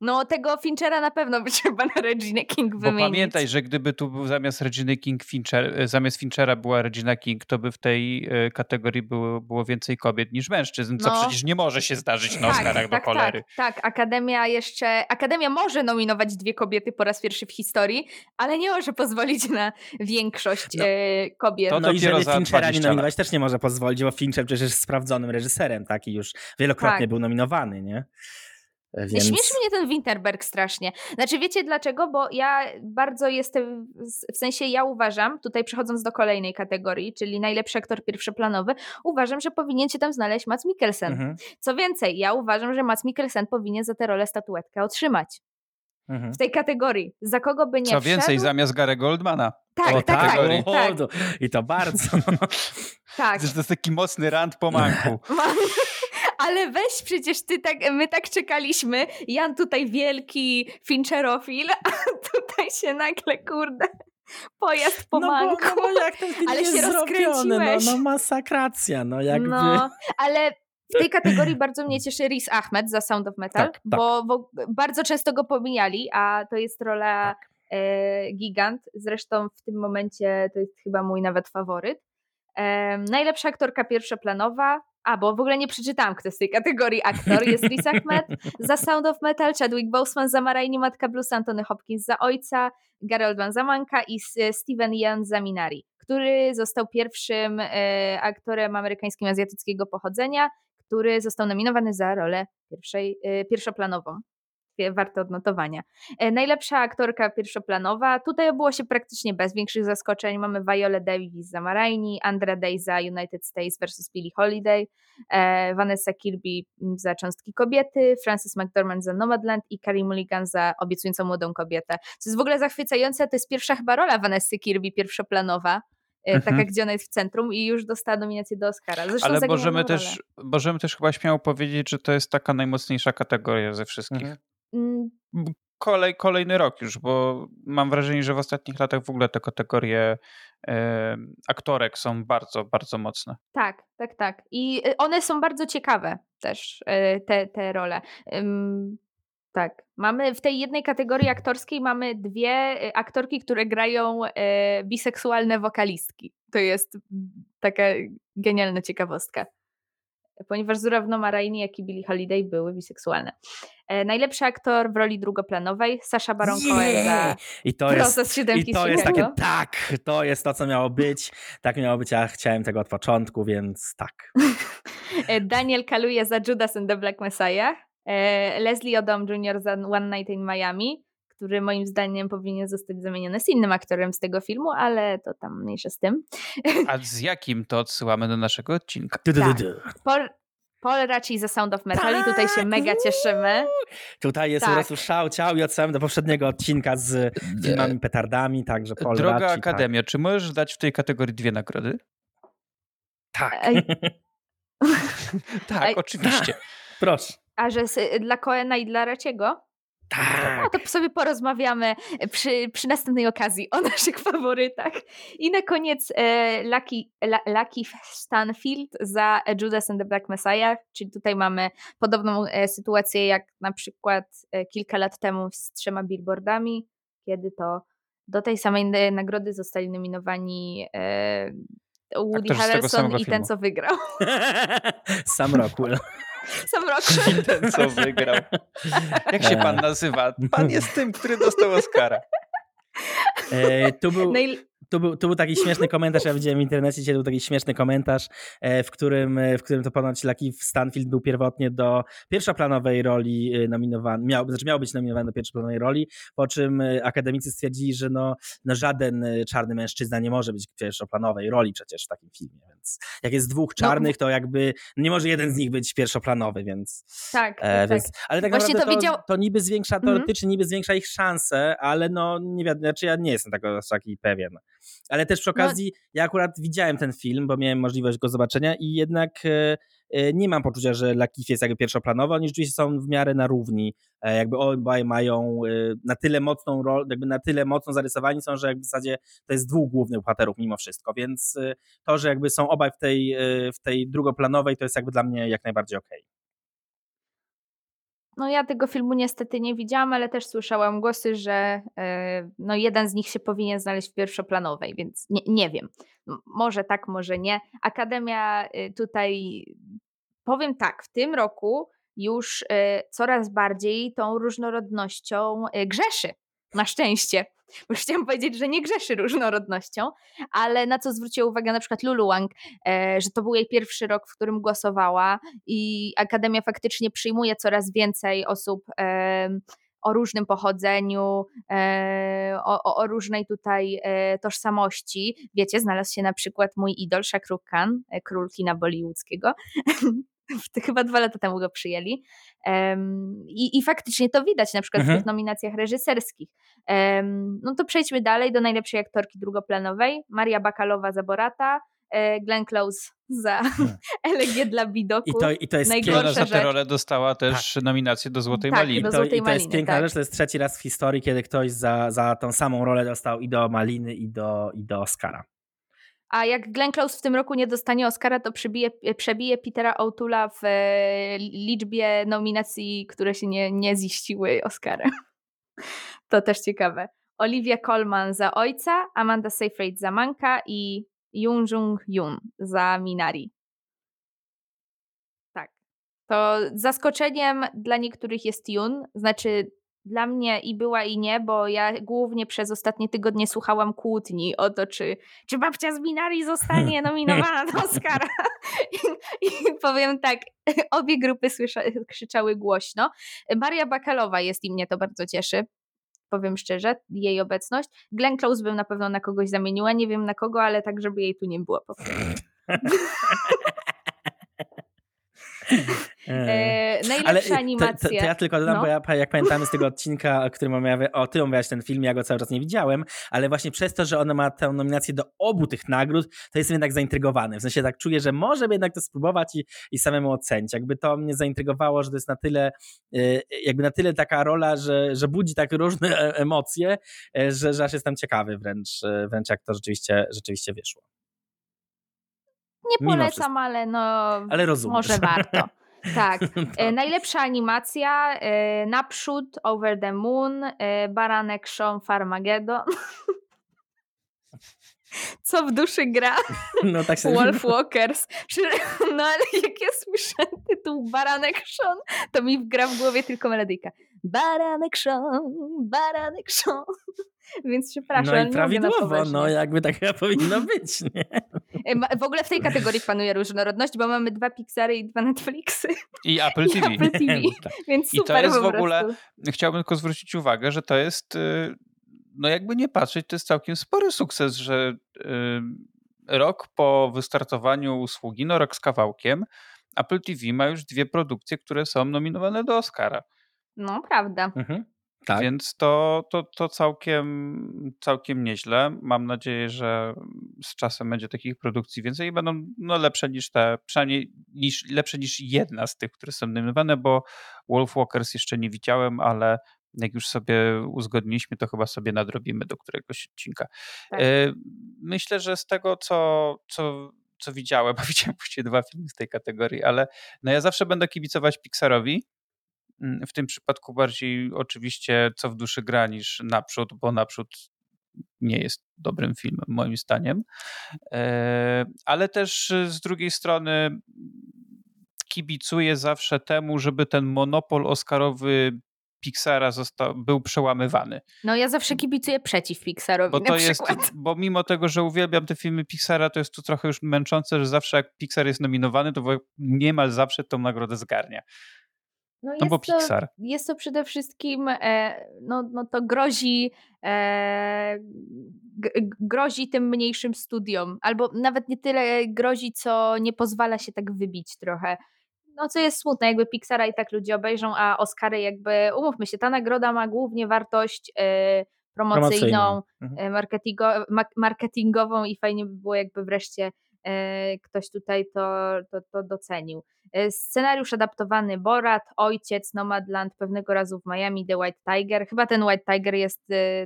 No tego Finchera na pewno by *laughs* trzeba na Regina King wymienić. Bo pamiętaj, że gdyby tu był zamiast Regina King Fincher, e, zamiast Finchera była Regina King, to by w tej e, kategorii było, było więcej kobiet niż mężczyzn, co no. przecież nie może się zdarzyć na tak, Oscarach tak, do cholery. Tak, tak, Akademia jeszcze, Akademia może nominować dwie kobiety po raz pierwszy w historii, ale nie może pozwolić na większość no, e, kobiet. To no i żeby Finchera nie nominować też nie może pozwolić, bo Fincher przecież jest sprawdzonym reżyserem, taki już wielokrotnie tak. był nominowany, nie? Więc... Śmieszy mnie ten Winterberg strasznie. Znaczy, wiecie dlaczego? Bo ja bardzo jestem, w sensie ja uważam, tutaj przechodząc do kolejnej kategorii, czyli najlepszy aktor pierwszoplanowy, uważam, że powinien się tam znaleźć Mats Mikkelsen. Mhm. Co więcej, ja uważam, że Mats Mikkelsen powinien za tę rolę statuetkę otrzymać. Mhm. W tej kategorii. Za kogo by nie Co wszedł? więcej, zamiast Gary Goldmana. Tak, o, tak, tak, tak. I to bardzo. tak. *laughs* To jest taki mocny rant po *laughs* *laughs* manku. Ale weź przecież ty tak, my tak czekaliśmy, Jan tutaj wielki Fincherofil, a *laughs* tutaj się nagle, kurde, pojazd po no manku. Bo, no bo jak ten film ale jest się zrobiony, no, no masakracja, no jakby... No, ale w tej kategorii bardzo mnie cieszy Riz Ahmed za Sound of Metal, tak, bo, tak. bo, bardzo często go pomijali, a to jest rola tak. e, gigant. Zresztą w tym momencie to jest chyba mój nawet faworyt. E, najlepsza aktorka pierwszoplanowa, a, bo w ogóle nie przeczytałam, kto z tej kategorii aktor. Jest *laughs* Riz Ahmed za Sound of Metal, Chadwick Boseman za Maraini Matka Blues, Antony Hopkins za Ojca, Gerald Van Zamanka i Steven Yeun za Minari, który został pierwszym e, aktorem amerykańskim azjatyckiego pochodzenia, który został nominowany za rolę pierwszej, e, pierwszoplanową warte odnotowania. E, najlepsza aktorka pierwszoplanowa. Tutaj obyło się praktycznie bez większych zaskoczeń. Mamy Viola Davis za Maraini, Andra Day za United States vs. Billie Holiday, e, Vanessa Kirby za Cząstki Kobiety, Frances McDormand za Nomadland i Carrie Mulligan za Obiecującą Młodą Kobietę. Co jest w ogóle zachwycające, to jest pierwsza chyba rola Vanessy Kirby pierwszoplanowa, e, mhm. taka gdzie ona jest w centrum i już dostała nominację do Oscara. Zresztą Ale możemy też, możemy też chyba śmiało powiedzieć, że to jest taka najmocniejsza kategoria ze wszystkich. Mhm. Mm. Kolej, kolejny rok już, bo mam wrażenie, że w ostatnich latach w ogóle te kategorie e, aktorek są bardzo, bardzo mocne. Tak, tak, tak. I y, one są bardzo ciekawe też, e, te, te role. Tak. Mamy w tej jednej kategorii aktorskiej mamy dwie y, aktorki, które grają e, biseksualne wokalistki. To jest taka genialna ciekawostka ponieważ zarówno Maraini, jak i Billie Holiday były biseksualne. E, najlepszy aktor w roli drugoplanowej, Sasha Baron Cohen za I to jest, i to jest takie, tak, to jest to, co miało być. Tak miało być, ja chciałem tego od początku, więc tak. *laughs* E, Daniel Kaluuya za Judas and the Black Messiah, e, Leslie Odom Jr. za One Night in Miami, który moim zdaniem powinien zostać zamieniony z innym aktorem z tego filmu, ale to tam mniejsze z tym. A z jakim to odsyłamy do naszego odcinka? Tak. Paul, Paul raczej za Sound of Metal i tutaj się tak, mega cieszymy. Tutaj jest tak. po szał, ciał i odsyłamy do poprzedniego odcinka z filmami petardami, także Paul Droga tak. Akademia, tak. czy możesz dać w tej kategorii dwie nagrody? Tak. *laughs* tak, oczywiście. *laughs* Proszę. A że dla Koena i dla Raciego? Tak. No to sobie porozmawiamy przy, przy następnej okazji o naszych faworytach. I na koniec e, Lucky, La, Lucky Stanfield za Judas and the Black Messiah, czyli tutaj mamy podobną e, sytuację jak na przykład e, kilka lat temu z trzema billboardami, kiedy to do tej samej nagrody zostali nominowani e, Woody Harrelson i ten, co wygrał. *laughs* Sam Rockwell. *laughs* Sam Rockwell. I ten, co wygrał. Jak się pan nazywa? Pan jest tym, który dostał Oscara. E, tu był... I tu był, tu był taki śmieszny komentarz, ja widziałem w internecie, dzisiaj był taki śmieszny komentarz, e, w którym, e, w którym to ponoć Lucky Stanfield był pierwotnie do pierwszoplanowej roli e, nominowany, miał, znaczy miał być nominowany do pierwszoplanowej roli, po czym akademicy stwierdzili, że no, no żaden czarny mężczyzna nie może być w pierwszoplanowej roli przecież w takim filmie, więc jak jest dwóch no, czarnych, to jakby nie może jeden z nich być pierwszoplanowy, więc... Tak, e, więc, tak. Ale tak Właśnie naprawdę to, widział... to, niby zwiększa, mhm. teoretycznie niby zwiększa ich szanse, ale no nie wiadomo, znaczy ja nie jestem tego taki pewien. Ale też przy no okazji, no. ja akurat widziałem ten film, bo miałem możliwość go zobaczenia i jednak e, e, nie mam poczucia, że Lakif jest jakby pierwszoplanowy, oni rzeczywiście są w miarę na równi, e, jakby obaj mają na tyle mocną rolę, jakby na tyle mocno zarysowani są, że w zasadzie to jest dwóch głównych bohaterów mimo wszystko, więc to, że jakby są obaj w tej, w tej drugoplanowej, to jest jakby dla mnie jak najbardziej okej. Okay. No ja tego filmu niestety nie widziałam, ale też słyszałam głosy, że e, no jeden z nich się powinien znaleźć w pierwszoplanowej, więc nie, nie wiem. Może tak, może nie. Akademia y, tutaj, powiem tak, w tym roku już y, coraz bardziej tą różnorodnością grzeszy. Na szczęście. *laughs* Już chciałam powiedzieć, że nie grzeszy różnorodnością, ale na co zwróciła uwagę na przykład Lulu Wang, e, że to był jej pierwszy rok, w którym głosowała i Akademia faktycznie przyjmuje coraz więcej osób o różnym pochodzeniu, e, o, o, różnej tutaj e, tożsamości. Wiecie, znalazł się na przykład mój idol Shakruk Khan, król kina bollywoodzkiego, *laughs* chyba dwa lata temu go przyjęli. Um, i, I faktycznie to widać na przykład mhm. w tych nominacjach reżyserskich. Um, no to przejdźmy dalej do najlepszej aktorki drugoplanowej. Maria Bakalowa za Borata, e, Glenn Close za *laughs* hmm. Elegię dla Bidoku. I to, i to jest Najgorsza za tę rolę dostała też tak. nominację do Złotej tak, Maliny. Do Złotej I to, Maliny, i to jest piękna tak. rzecz, to jest trzeci raz w historii, kiedy ktoś za, za tą samą rolę dostał i do Maliny, i do, i do Oscara. A jak Glenn Close w tym roku nie dostanie Oscara, to przebije, przebije Petera O'Toola w e, liczbie nominacji, które się nie, nie ziściły Oscarem. *laughs* To też ciekawe. Olivia Colman za Ojca, Amanda Seyfried za Manka i Yoon Jung Yoon za Minari. Tak. To zaskoczeniem dla niektórych jest Yoon, znaczy dla mnie i była i nie, bo ja głównie przez ostatnie tygodnie słuchałam kłótni o to, czy, czy babcia z Minari zostanie *laughs* nominowana do Oscara. I, I, powiem tak, *laughs* obie grupy słysza, krzyczały głośno. Maria Bakalowa jest i mnie to bardzo cieszy. Powiem szczerze, jej obecność. Glenn Close bym na pewno na kogoś zamieniła, nie wiem na kogo, ale tak, żeby jej tu nie było po prostu. *laughs* E, najlepsza animacja. To, to, to, ja tylko dodam, no. bo ja jak pamiętamy z tego odcinka, o którym omawiamy, o ty omawiałeś ten film, ja go cały czas nie widziałem, ale właśnie przez to, że ona ma tę nominację do obu tych nagród, to jestem jednak zaintrygowany. W sensie tak czuję, że może jednak to spróbować i, i samemu ocenić. Jakby to mnie zaintrygowało, że to jest na tyle, e, jakby na tyle taka rola, że, że budzi tak różne e, emocje, że, że aż jestem ciekawy wręcz, wręcz jak to rzeczywiście, rzeczywiście wyszło. Nie polecam, ale no. Ale. Może warto. *laughs* Tak. *laughs* E, najlepsza animacja e, Naprzód, Over the Moon, e, Baranek Sean Farmageddon. *laughs* Co w duszy gra? *laughs* No, tak sobie Wolf Walkers. *laughs* No ale jak ja słyszę tytuł Baranek Sean, to mi gra w głowie tylko melodyjka. Baranek Sean, Baranek Sean. *laughs* Więc przepraszam. No i prawidłowo, no jakby tak powinno być, nie? W ogóle w tej kategorii panuje różnorodność, bo mamy dwa Pixary i dwa Netflixy. I Apple TV. I Apple TV. Tak. Więc super I to jest w ogóle, chciałbym tylko zwrócić uwagę, że to jest, y, no jakby nie patrzeć, to jest całkiem spory sukces, że rok po wystartowaniu usługi, no rok z kawałkiem, Apple TV ma już dwie produkcje, które są nominowane do Oscara. No, prawda. Mhm. Tak. Więc to, to, to całkiem, całkiem nieźle. Mam nadzieję, że z czasem będzie takich produkcji więcej i będą no, lepsze niż te, przynajmniej niż, lepsze niż jedna z tych, które są nominowane, bo Wolf Walkers jeszcze nie widziałem, ale jak już sobie uzgodniliśmy, to chyba sobie nadrobimy do któregoś odcinka. Tak. E, myślę, że z tego, co, co, co widziałem, *laughs* bo widziałem właściwie dwa filmy z tej kategorii, ale no ja zawsze będę kibicować Pixarowi, Mm, w tym przypadku bardziej oczywiście co w duszy gra niż naprzód, bo naprzód nie jest dobrym filmem moim zdaniem. E, ale też z drugiej strony kibicuję zawsze temu, żeby ten monopol oscarowy Pixara został, był przełamywany. No ja zawsze kibicuję przeciw Pixarowi bo to jest, Bo mimo tego, że uwielbiam te filmy Pixara, to jest to trochę już męczące, że zawsze jak Pixar jest nominowany, to niemal zawsze tą nagrodę zgarnia. No, no bo Pixar. To, jest to przede wszystkim, e, no, no to grozi, e, grozi tym mniejszym studiom, albo nawet nie tyle grozi, co nie pozwala się tak wybić trochę. No co jest smutne, jakby Pixara i tak ludzie obejrzą, a Oscary jakby, umówmy się, ta nagroda ma głównie wartość e, promocyjną, mhm. marketingo, marketingową i fajnie by było jakby wreszcie E, ktoś tutaj to, to, to docenił. Scenariusz adaptowany Borat, Ojciec, Nomadland, pewnego razu w Miami, The White Tiger. Chyba ten White Tiger jest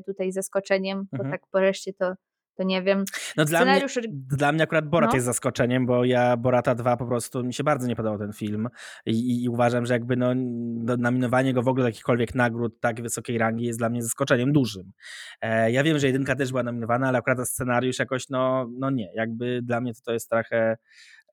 tutaj zaskoczeniem, mhm. bo tak wreszcie to, to nie wiem. No dla, mnie, dla mnie akurat Borat no. jest zaskoczeniem, bo ja Borata 2 po prostu mi się bardzo nie podobał ten film i, i uważam, że jakby no, nominowanie go w ogóle do jakichkolwiek nagród tak wysokiej rangi jest dla mnie zaskoczeniem dużym. E, ja wiem, że jedynka też była nominowana, ale akurat ten scenariusz jakoś no, no nie, jakby dla mnie to, to jest trochę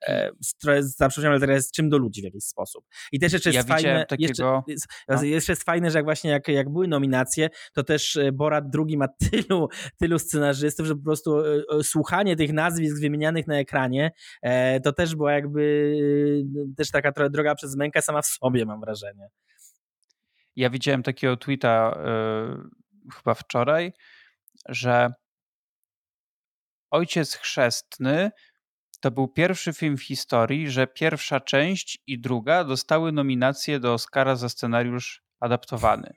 e, za przeproszeniem, ale jest czym do ludzi w jakiś sposób. I też jeszcze jest ja fajne, takiego... jeszcze, jest, no. jeszcze jest fajne, że jak właśnie jak, jak były nominacje, to też e, Borat drugi ma *laughs* tylu, tylu scenarzystów, że po prostu e, słuchanie tych nazwisk wymienianych na ekranie, to też była jakby też taka trochę droga przez mękę sama w sobie, mam wrażenie. Ja widziałem takiego tweeta chyba wczoraj, że ojciec chrzestny to był pierwszy film w historii, że pierwsza część i druga dostały nominację do Oscara za scenariusz adaptowany.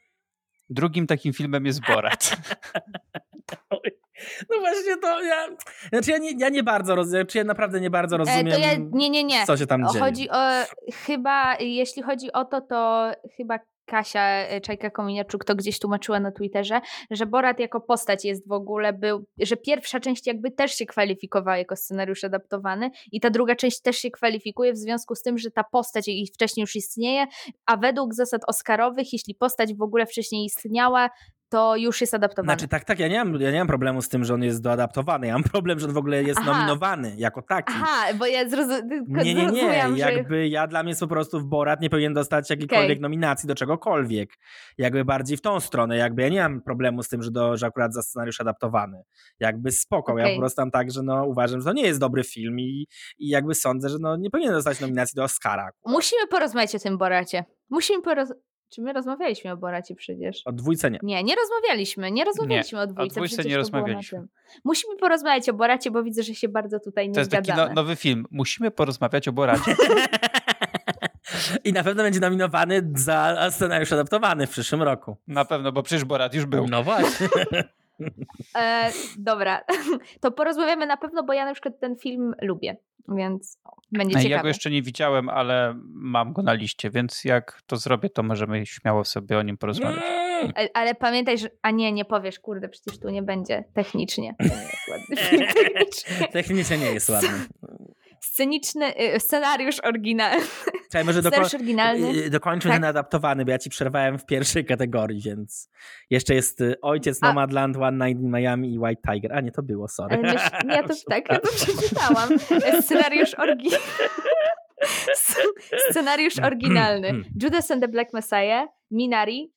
Drugim takim filmem jest Borat. *laughs* No właśnie to ja. Znaczy ja nie, ja nie bardzo rozumiem, czy ja naprawdę nie bardzo rozumiem. E, to ja, nie, nie, nie. Co się tam dzieje. Chodzi o. Chyba, jeśli chodzi o to, to chyba Kasia e, Czajka-Kominiarczuk to gdzieś tłumaczyła na Twitterze, że Borat jako postać jest w ogóle był, że pierwsza część jakby też się kwalifikowała jako scenariusz adaptowany i ta druga część też się kwalifikuje w związku z tym, że ta postać wcześniej już istnieje, a według zasad oscarowych, jeśli postać w ogóle wcześniej istniała, to już jest adaptowany. Znaczy tak, tak, ja nie, mam, ja nie mam problemu z tym, że on jest doadaptowany, ja mam problem, że on w ogóle jest Aha. nominowany jako taki. Aha, bo ja zrozumiałam, Nie, nie, nie, jakby że... ja dla mnie jest po prostu w Borat nie powinien dostać jakiejkolwiek okay. nominacji do czegokolwiek. Jakby bardziej w tą stronę, jakby ja nie mam problemu z tym, że, do, że akurat za scenariusz adaptowany. Jakby spoko, okay. ja po prostu tam tak, że no uważam, że to nie jest dobry film i, i jakby sądzę, że no nie powinien dostać nominacji do Oscara. Musimy porozmawiać o tym Boracie. Musimy porozmawiać czy my rozmawialiśmy o Boracie przecież? O dwójce nie. Nie, nie rozmawialiśmy. Nie rozmawialiśmy nie, o dwójce. O dwójce nie rozmawialiśmy. Musimy porozmawiać o Boracie, bo widzę, że się bardzo tutaj nie To jest zgadzamy. taki no, nowy film. Musimy porozmawiać o Boracie. *laughs* I na pewno będzie nominowany za scenariusz adaptowany w przyszłym roku. Na pewno, bo przecież Borat już był. No właśnie. *laughs* E, dobra, *laughs* to porozmawiamy na pewno, bo ja na przykład ten film lubię, więc będzie ciekawe. Ja go jeszcze nie widziałem, ale mam go na liście, więc jak to zrobię, to możemy śmiało sobie o nim porozmawiać. Ale, ale pamiętaj, że. A nie, nie powiesz, kurde, przecież tu nie będzie technicznie. To nie jest ładny film. *laughs* Technicznie. technicznie nie jest ładny sceniczny, y, scenariusz oryginalny. Czekaj, może doko- oryginalny. Y, dokończę tak. ten adaptowany, bo ja ci przerwałem w pierwszej kategorii, więc jeszcze jest y, Ojciec, Nomadland, One Night in Miami i White Tiger. A nie, to było, sorry. *laughs* ja to tak, ja to przeczytałam. Scenariusz oryginalny. *laughs* Scenariusz oryginalny. *clears throat* Judas and the Black Messiah, Minari,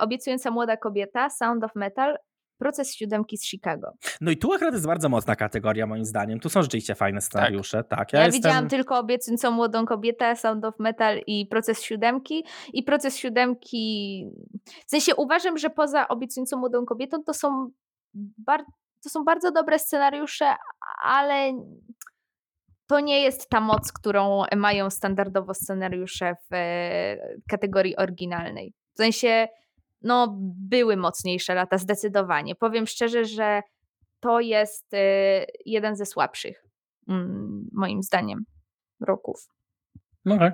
Obiecująca młoda kobieta, Sound of Metal, Proces siódemki z Chicago. No i tu akurat jest bardzo mocna kategoria moim zdaniem. Tu są rzeczywiście fajne scenariusze. Tak, tak ja, ja jestem... widziałam tylko Obiecującą młodą kobietę, Sound of Metal i Proces siódemki. I Proces siódemki... W sensie uważam, że poza Obiecującą młodą kobietą to są, bar... to są bardzo dobre scenariusze, ale to nie jest ta moc, którą mają standardowo scenariusze w e, kategorii oryginalnej. W sensie no, były mocniejsze lata, zdecydowanie. Powiem szczerze, że to jest y, jeden ze słabszych, mm, moim zdaniem, roków. Okej. Okay.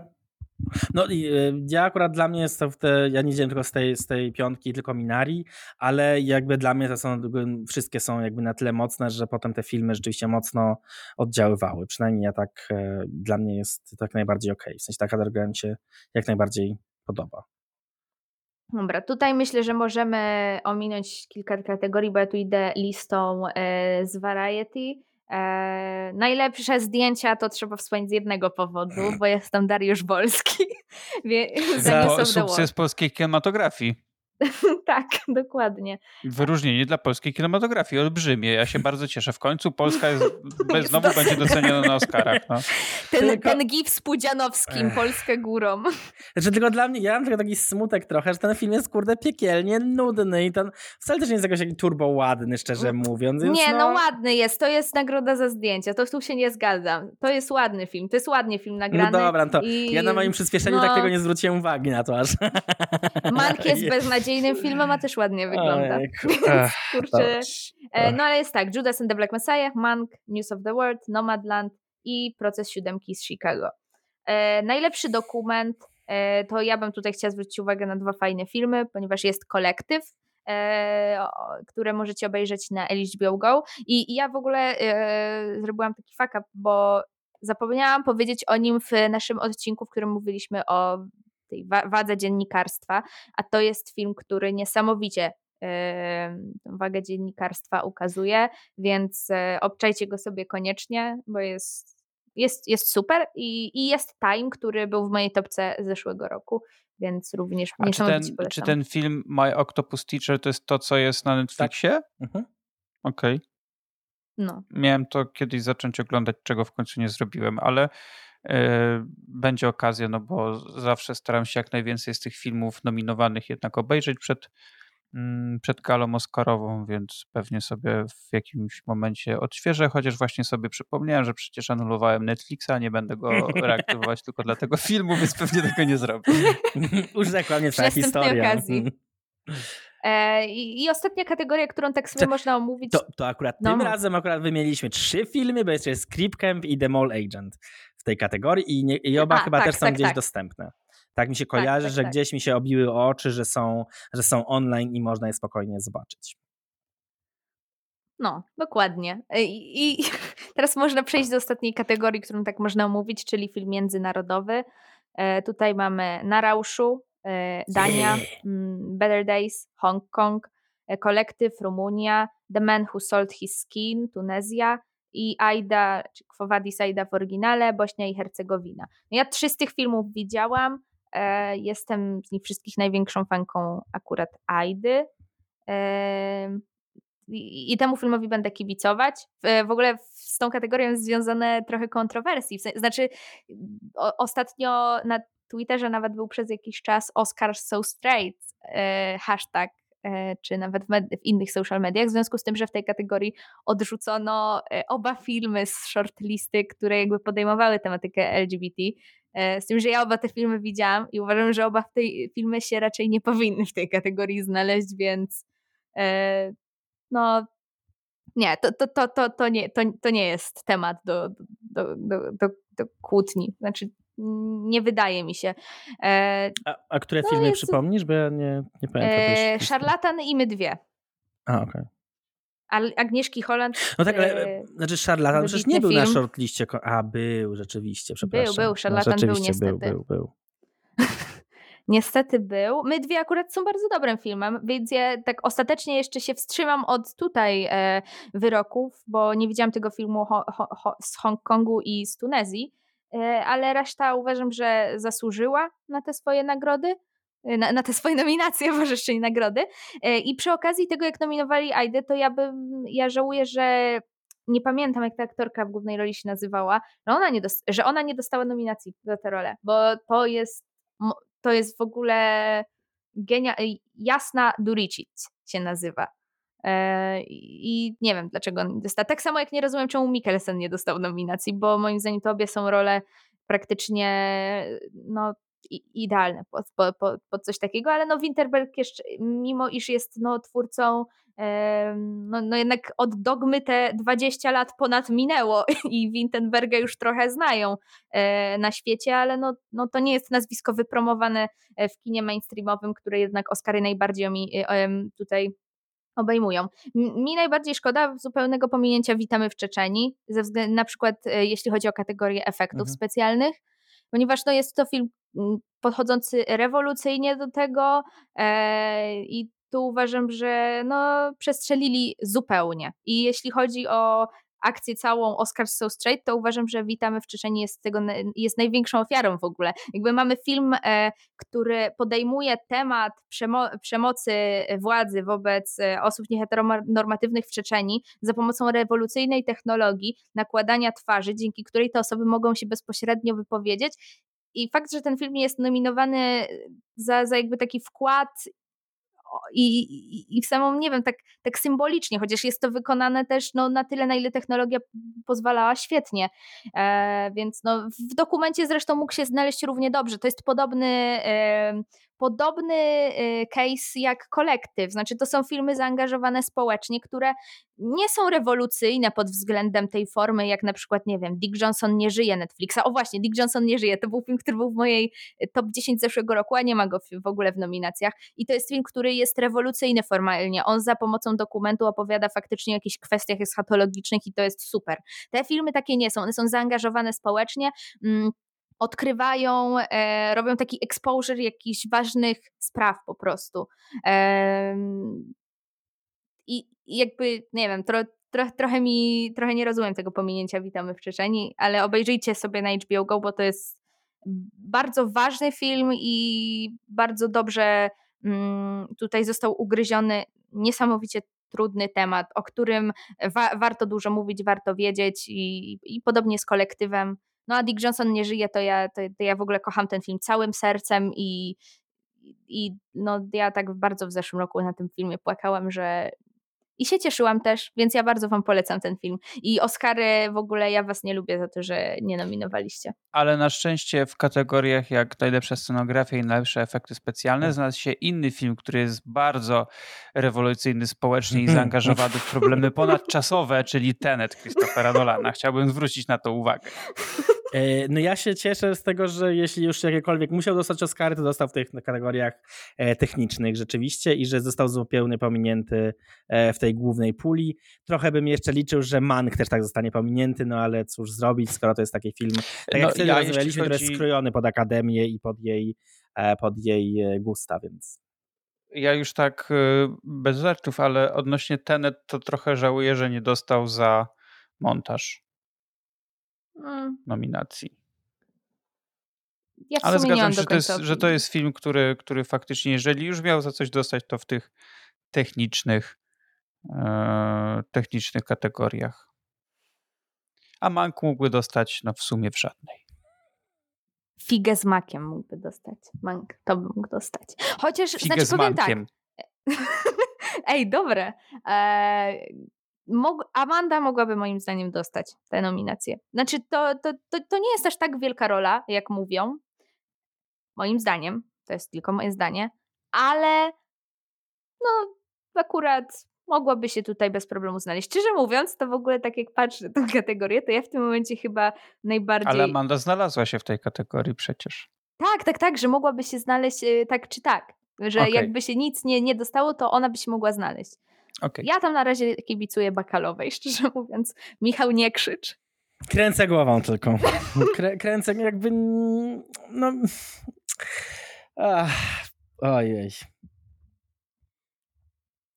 No i y, ja akurat dla mnie jest to w te, ja nie widziałem tylko z tej, z tej piątki, tylko Minari, ale jakby dla mnie to są, wszystkie są jakby na tyle mocne, że potem te filmy rzeczywiście mocno oddziaływały. Przynajmniej ja tak, e, dla mnie jest tak najbardziej okej. Okay. W sensie ta mi się jak najbardziej podoba. Dobra, tutaj myślę, że możemy ominąć kilka kategorii, bo ja tu idę listą e, z Variety. E, najlepsze zdjęcia to trzeba wspomnieć z jednego powodu, *laughs* bo jest tam Dariusz Wolski. *laughs* Za sukces polskiej kinematografii. *laughs* tak, dokładnie. Wyróżnienie dla polskiej kinematografii, olbrzymie. Ja się bardzo cieszę. W końcu Polska jest, *laughs* jest znowu będzie doceniona na Oscarach. No. *laughs* Ten, tylko... ten gif z Pudzianowskim, Polskę górą. Znaczy tylko dla mnie, ja mam tylko taki smutek trochę, że ten film jest kurde piekielnie nudny i ten wcale też nie jest jakoś taki turbo ładny, szczerze mówiąc. nie, no... no... ładny jest. To jest nagroda za zdjęcia. To tu się nie zgadzam. To jest ładny film. To jest ładnie film nagrany. No dobra, no to i... ja na moim przyspieszeniu no... tak tego nie zwróciłem uwagi na to aż. Mank jest beznadziejny beznadziejnym filmem, a też ładnie wygląda. *laughs* Więc, kurczę, e, no ale jest tak, Judas and the Black Messiah, Mank, News of the World, Nomadland i Proces Siódemki z Chicago. E, najlepszy dokument, e, to ja bym tutaj chciała zwrócić uwagę na dwa fajne filmy, ponieważ jest Kolektyw e, które możecie obejrzeć na HBO Go. I, i ja w ogóle e, zrobiłam taki fuck up, bo zapomniałam powiedzieć o nim w naszym odcinku, w którym mówiliśmy o tej wadze dziennikarstwa, a to jest film, który niesamowicie wagę dziennikarstwa ukazuje, więc e, obczajcie go sobie koniecznie, bo jest, jest, jest super i, i jest Time, który był w mojej topce zeszłego roku, więc również A czy ten, polecam. czy ten film My Octopus Teacher to jest to, co jest na Netflixie? Tak. Mhm. Okej. Okay. No. Miałem to kiedyś zacząć oglądać, czego w końcu nie zrobiłem, ale będzie okazja, no bo zawsze staram się jak najwięcej z tych filmów nominowanych jednak obejrzeć przed Mm, przed galą Oscarową, więc pewnie sobie w jakimś momencie odświeżę, chociaż właśnie sobie przypomniałem, że przecież anulowałem Netflixa, nie będę go *laughs* reaktywować tylko dla tego filmu, więc pewnie tego nie zrobię. Już zakładnie cała historia. okazji. *laughs* E, i, I, ostatnia kategoria, którą tak sobie to, można omówić. To, to akurat no. tym razem akurat wymieniliśmy trzy filmy, bo jeszcze jest Creep Camp i The Mall Agent w tej kategorii i, nie, i oba A, chyba tak, też są tak, gdzieś tak. dostępne. Tak mi się tak, kojarzy, tak, że tak. gdzieś mi się obiły oczy, że są, że są online i można je spokojnie zobaczyć. No, dokładnie. E, I, I, *laughs* teraz można przejść do ostatniej kategorii, którą tak można omówić, czyli film międzynarodowy. E, tutaj mamy Na Rauszu, Dania, mm, Better Days, Hong Kong, e, Kolektyw, Rumunia, The Man Who Sold His Skin, Tunezja i Aida, czy Quo Vadis Aida w oryginale, Bośnia i Hercegowina. No ja trzy z tych filmów widziałam. E, jestem z nich wszystkich największą fanką akurat Aidy. E, I, temu filmowi będę kibicować. W ogóle z tą kategorią związane trochę kontrowersji. Znaczy, ostatnio na Twitterze nawet był przez jakiś czas Oscar so straight e, hashtag czy nawet w, w, innych social mediach, w związku z tym, że w tej kategorii odrzucono oba filmy z shortlisty, które jakby podejmowały tematykę LGBT. E, z tym, że ja oba te filmy widziałam i uważam, że oba w tej filmy się raczej nie powinny w tej kategorii znaleźć, więc e, no nie, to, to, to, to, to, nie, to, to nie jest temat do, do, do, do, do kłótni. Znaczy, nie wydaje mi się. E, a, a które no filmy jest... przypomnisz? Bo ja nie, nie pamiętam. E, Szarlatan i my dwie. A, okej. Okay. Agnieszki Holland. No tak, ale e, znaczy szarlatan przecież nie był film. na shortliście. A, był, rzeczywiście, przepraszam. Był, był, szarlatan no, był niestety. Był, był, był. *laughs* niestety był. My dwie akurat są bardzo dobrym filmem, więc ja tak ostatecznie jeszcze się wstrzymam od tutaj e, wyroków, bo nie widziałam tego filmu ho, ho, ho, z Hongkongu i z Tunezji, e, ale reszta uważam, że zasłużyła na te swoje nagrody na, na te swoje nominacje, *laughs* może jeszcze nie nagrody. E, I przy okazji tego, jak nominowali Aidę, to ja bym, ja żałuję, że nie pamiętam, jak ta aktorka w głównej roli się nazywała, że ona nie, że ona nie dostała nominacji za tę rolę, bo to jest, to jest w ogóle genia, Jasna Duricic się nazywa. E, I nie wiem, dlaczego on nie dostał. Tak samo jak nie rozumiem, czemu Mikkelsen nie dostał nominacji, bo moim zdaniem to obie są role praktycznie no, idealne pod, pod, pod, coś takiego, ale no Winterberg jeszcze, mimo iż jest no, twórcą, no, no jednak od dogmy te 20 lat ponad minęło *laughs* i Winterberga już trochę znają e, na świecie, ale no, no to nie jest nazwisko wypromowane e, w kinie mainstreamowym, które jednak Oscary najbardziej mi e, tutaj obejmują. Mi najbardziej szkoda zupełnego pominięcia Witamy w Czeczeni, ze względu na przykład jeśli chodzi o kategorię efektów mhm. specjalnych, ponieważ no jest to film mm, podchodzący rewolucyjnie do tego e, i tu uważam, że no, przestrzelili zupełnie. I jeśli chodzi o akcję całą Oscar So Straight, to uważam, że Witamy w Czeczeniu jest, tego, jest największą ofiarą w ogóle. Jakby mamy film, e, który podejmuje temat przemo przemocy władzy wobec e, osób nieheteronormatywnych w Czeczeni za pomocą rewolucyjnej technologii nakładania twarzy, dzięki której te osoby mogą się bezpośrednio wypowiedzieć. I fakt, że ten film jest nominowany za, za jakby taki wkład i, i, w samą, nie wiem, tak, tak symbolicznie, chociaż jest to wykonane też no, na tyle, na ile technologia pozwalała świetnie. E, więc no, w dokumencie zresztą mógł się znaleźć równie dobrze. To jest podobny, e, podobny y, case jak kolektyw. Znaczy, to są filmy zaangażowane społecznie, które nie są rewolucyjne pod względem tej formy, jak na przykład, nie wiem, Dick Johnson nie żyje Netflixa. O właśnie, Dick Johnson nie żyje. To był film, który był w mojej y, top 10 zeszłego roku, a nie ma go w ogóle w nominacjach. I to jest film, który jest rewolucyjny formalnie. On za pomocą dokumentu opowiada faktycznie o jakichś kwestiach eschatologicznych i to jest super. Te filmy takie nie są. One są zaangażowane społecznie. Mm, odkrywają, e, robią taki exposure jakichś ważnych spraw po prostu. E, i, jakby, nie wiem, tro, tro, trochę mi, trochę nie rozumiem tego pominięcia Witamy w Czeczeni, ale obejrzyjcie sobie na HBO Go, bo to jest bardzo ważny film i bardzo dobrze mm, tutaj został ugryziony niesamowicie trudny temat, o którym wa warto dużo mówić, warto wiedzieć i, i podobnie z kolektywem. No a Dick Johnson nie żyje, to ja, to, to ja w ogóle kocham ten film całym sercem i, i no ja tak bardzo w zeszłym roku na tym filmie płakałam, że i się cieszyłam też, więc ja bardzo wam polecam ten film. I Oscary w ogóle ja was nie lubię za to, że nie nominowaliście. Ale na szczęście w kategoriach jak najlepsza scenografia i najlepsze efekty specjalne tak. znalazł się inny film, który jest bardzo rewolucyjny społecznie i zaangażowany w problemy ponadczasowe, czyli Tenet Christophera Nolana. Chciałbym zwrócić na to uwagę. *laughs* E, no ja się cieszę z tego, że jeśli już jakiekolwiek musiał dostać Oscary, to dostał w tych kategoriach e, technicznych rzeczywiście i że został zupełnie pominięty e, w tej głównej puli. Trochę bym jeszcze liczył, że Mank też tak zostanie pominięty, no ale cóż zrobić, skoro to jest taki film, tak jak no, wtedy ja rozmawialiśmy, chodzi... który jest skrojony pod Akademię i pod jej, pod jej gusta, więc... Ja już tak bez żartów, ale odnośnie Tenet to trochę żałuję, że nie dostał za montaż. Mm. nominacji. Ja Ale zgadzam się, że to, jest, że to jest film, który, który faktycznie, jeżeli już miał za coś dostać, to w tych technicznych, e, technicznych kategoriach. A Mank mógłby dostać no, w sumie w żadnej. Figę z makiem mógłby dostać. Mank to by mógł dostać. Chociaż, Figę znaczy, z powiem tak. mankiem. tak. *laughs* Ej, dobre. E, Mog Amanda mogłaby moim zdaniem dostać tę nominację. Znaczy, to, to, to, to nie jest aż tak wielka rola, jak mówią. Moim zdaniem. To jest tylko moje zdanie. Ale no, akurat mogłaby się tutaj bez problemu znaleźć. Szczerze mówiąc, to w ogóle tak jak patrzę na tę *laughs* kategorię, to ja w tym momencie chyba najbardziej... Ale Amanda znalazła się w tej kategorii przecież. Tak, tak, tak, że mogłaby się znaleźć y, tak czy tak. Że okay. jakby się nic nie, nie dostało, to ona by się mogła znaleźć. Okay. Ja tam na razie kibicuję Bakalowej, *laughs* szczerze mówiąc. Michał, nie krzycz. Kręcę głową tylko. Krę, kręcę jakby... No... Ach, ojej.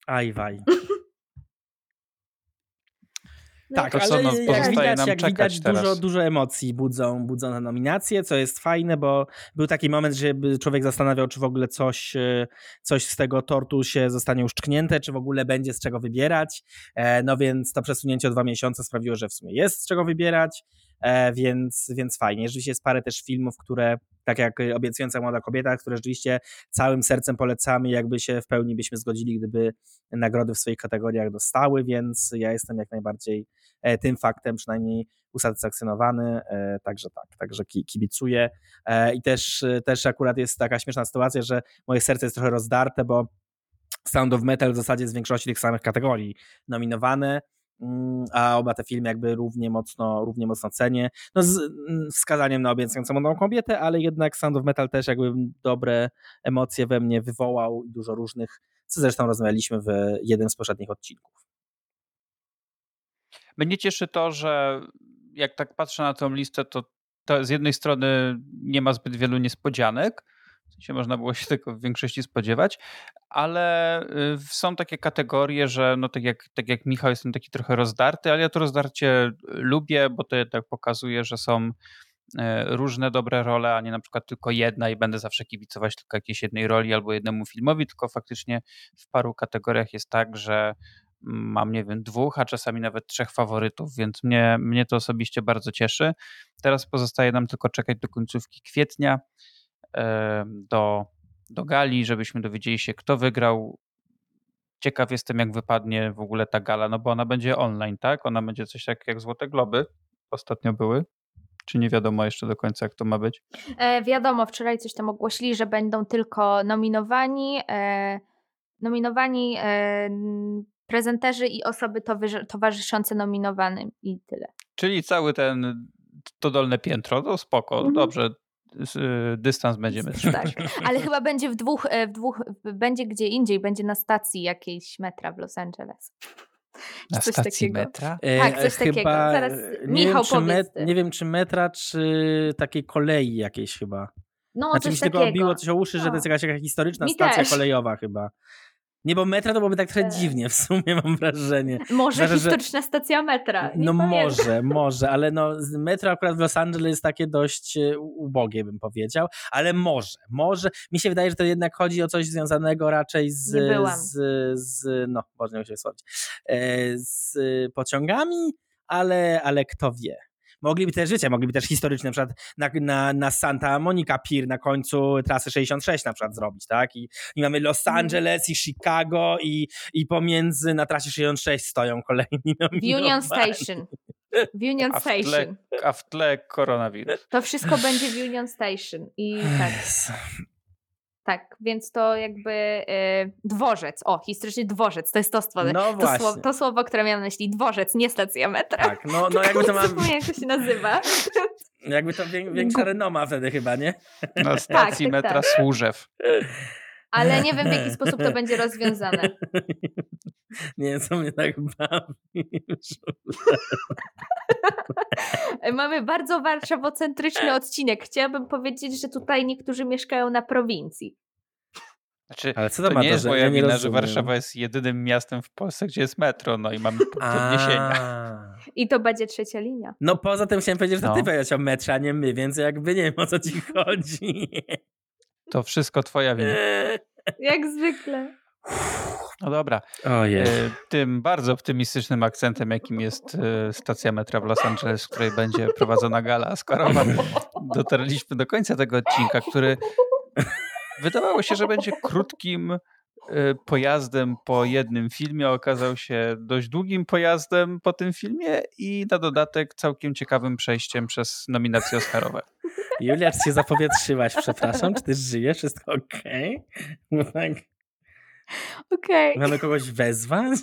Ajwaj. No tak, ale jak widać, jak widać dużo, dużo emocji budzą, budzą te nominacje, co jest fajne, bo był taki moment, że człowiek zastanawiał, czy w ogóle coś, e, coś z tego tortu się zostanie uszczknięte, czy w ogóle będzie z czego wybierać. E, no więc to przesunięcie o dwa miesiące sprawiło, że w sumie jest z czego wybierać. E, więc, więc fajnie. Rzeczywiście jest parę też filmów, które, tak jak Obiecująca Młoda Kobieta, które rzeczywiście całym sercem polecamy, jakby się w pełni byśmy zgodzili, gdyby nagrody w swoich kategoriach dostały, więc ja jestem jak najbardziej e, tym faktem przynajmniej usatysfakcjonowany, e, także tak, także kibicuję i też, też akurat jest taka śmieszna sytuacja, że moje serce jest trochę rozdarte, bo Sound of Metal w zasadzie z większości tych samych kategorii nominowane, a oba te filmy jakby równie mocno, równie mocno cenię. No z mm, wskazaniem na obiecującą młodą kobietę, ale jednak Sound of Metal też jakby dobre emocje we mnie wywołał i dużo różnych, co zresztą rozmawialiśmy w jednym z poprzednich odcinków. Mnie cieszy to, że jak tak patrzę na tą listę, to, to z jednej strony nie ma zbyt wielu niespodzianek, się można było się tego w większości spodziewać, ale y, są takie kategorie, że no tak jak, tak jak Michał jestem taki trochę rozdarty, ale ja to rozdarcie lubię, bo to jednak pokazuje, że są e, różne dobre role, a nie na przykład tylko jedna i będę zawsze kibicować tylko jakiejś jednej roli albo jednemu filmowi, tylko faktycznie w paru kategoriach jest tak, że mam, nie wiem, dwóch, a czasami nawet trzech faworytów, więc mnie, mnie to osobiście bardzo cieszy. Teraz pozostaje nam tylko czekać do końcówki kwietnia, do, do gali, żebyśmy dowiedzieli się, kto wygrał. Ciekaw jestem, jak wypadnie w ogóle ta gala, no bo ona będzie online, tak? Ona będzie coś tak jak Złote Globy ostatnio były. Czy nie wiadomo jeszcze do końca, jak to ma być? E, wiadomo, wczoraj coś tam ogłosili, że będą tylko nominowani, e, nominowani e, prezenterzy i osoby towarzyszące nominowanym i tyle. Czyli cały ten to dolne piętro, to spoko, mhm. dobrze, dystans będziemy trzymać. Tak, ale chyba będzie w dwóch, e, w dwóch, będzie gdzie indziej, będzie na stacji jakiejś metra w Los Angeles. Na coś stacji takiego. metra? Tak, coś chyba, takiego. Zaraz nie Michał wiem, met, nie wiem, czy metra, czy takiej kolei jakiejś chyba. No, znaczy coś mi się tylko obiło coś o uszy, no. że to jest jakaś, jakaś historyczna mi stacja też. kolejowa chyba. Nie, bo metra to byłoby tak trochę e. dziwnie w sumie, mam wrażenie. Może Zdarza, historyczna że... stacja metra. No pamiętam. może, *laughs* może, ale no metro akurat w Los Angeles jest takie dość e, ubogie, bym powiedział, ale może, może. Mi się wydaje, że to jednak chodzi o coś związanego raczej z, z, z no, można się słowić, e, z pociągami, ale, ale kto wie. Mogliby też, wiecie, mogliby też historycznie na przykład na, na, na Santa Monica Pier na końcu trasy 66 na przykład zrobić, tak? I, i mamy Los mhm. Angeles i Chicago i, i pomiędzy na trasie 66 stoją kolejni *laughs* Union Station. W Union a w tle, Station. A w tle koronawirus. To wszystko będzie w Union Station. I tak. Tak, więc to jakby y, dworzec. O, historycznie dworzec, to jest to słowo, no to, słowo, to słowo, które miałam na myśli. Dworzec, nie stacja metra. Tak, no, no jakby to *laughs* mam... jak to się nazywa. Jakby to większa renoma wtedy chyba, nie? Na stacji tak, metra tak. Służew ale nie wiem w jaki *laughs* sposób to będzie rozwiązane. Nie, co mnie tak bawi. *laughs* Mamy bardzo warszawocentryczny odcinek. Chciałabym powiedzieć, że tutaj niektórzy mieszkają na prowincji. Znaczy, Ale co to, to nie to, jest moja ja wina, że Warszawa jest jedynym miastem w Polsce, gdzie jest metro, no i mamy *laughs* punkt odniesienia. I to będzie trzecia linia. No poza tym chciałem powiedzieć, że no. ty powiedziałeś o metrze, a nie my, więc jakby nie wiem o co ci chodzi. To wszystko twoja wina. *laughs* Jak zwykle. No dobra. Ojej. Tym bardzo optymistycznym akcentem, jakim jest e, stacja metra w Los Angeles, w której będzie prowadzona gala Oscarowa, dotarliśmy do końca tego odcinka, który wydawało się, że będzie krótkim e, pojazdem po jednym filmie, okazał się dość długim pojazdem po tym filmie i na dodatek całkiem ciekawym przejściem przez nominacje Oscarowe. Julia, czy się zapowietrzyłaś? Przepraszam, czy ty żyjesz? Wszystko okej? Okay? tak. Okej. Okay. Mamy kogoś wezwać?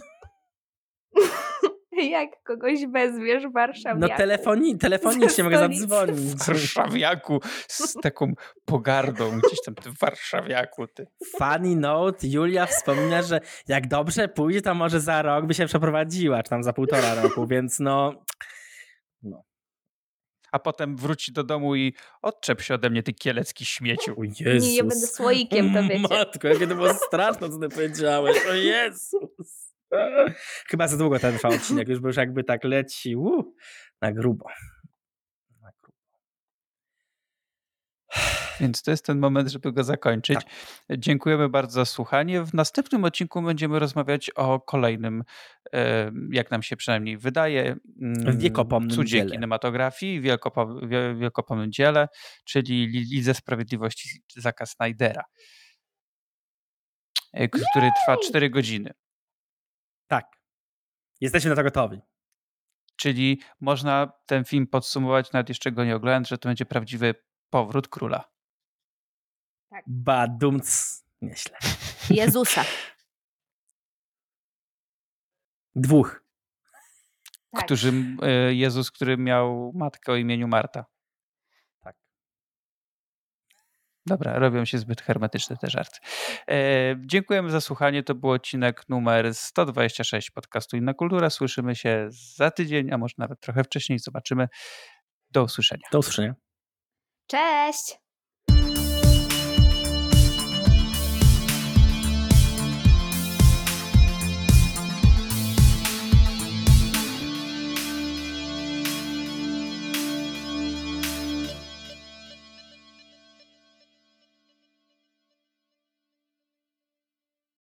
*laughs* Jak kogoś wezwiesz w Warszawie? No telefoni telefonicznie mogę zadzwonić. W Warszawiaku z taką pogardą gdzieś tam ty w Warszawiaku. Ty. Funny note, Julia wspomina, że jak dobrze pójdzie, to może za rok by się przeprowadziła, czy tam za półtora roku, więc no... no a potem wróci do domu i odczep się ode mnie, ty kielecki śmieciu. O Jezus. Nie, ja będę słoikiem, to *laughs* wiecie. Matko, jakie to było straszne, co ty powiedziałeś. O Jezus. Chyba za długo ten trwał odcinek, już, bo już jakby tak leci uh, na grubo. Więc to jest ten moment, żeby go zakończyć. Tak. Dziękujemy bardzo za słuchanie. W następnym odcinku będziemy rozmawiać o kolejnym, jak nam się przynajmniej wydaje, mm, wiekopomnym cudzie dziele. kinematografii, wielkopom, wielkopomnym dziele, czyli Lidze Sprawiedliwości Zaka Snydera, e, który trwa 4 godziny. Tak. Jesteśmy na to gotowi. Czyli można ten film podsumować, nawet jeszcze go nie oglądając, że to będzie prawdziwy powrót króla. Tak. Badumc. Nieźle. Jezusa. Dwóch. Tak. Którzy, e, Jezus, który miał matkę o imieniu Marta. Tak. Dobra, robią się zbyt hermetyczne te żarty. E, dziękujemy za słuchanie. To był odcinek numer 126 podcastu Inna Kultura. Słyszymy się za tydzień, a może nawet trochę wcześniej. Zobaczymy. Do usłyszenia. Do usłyszenia. Cześć!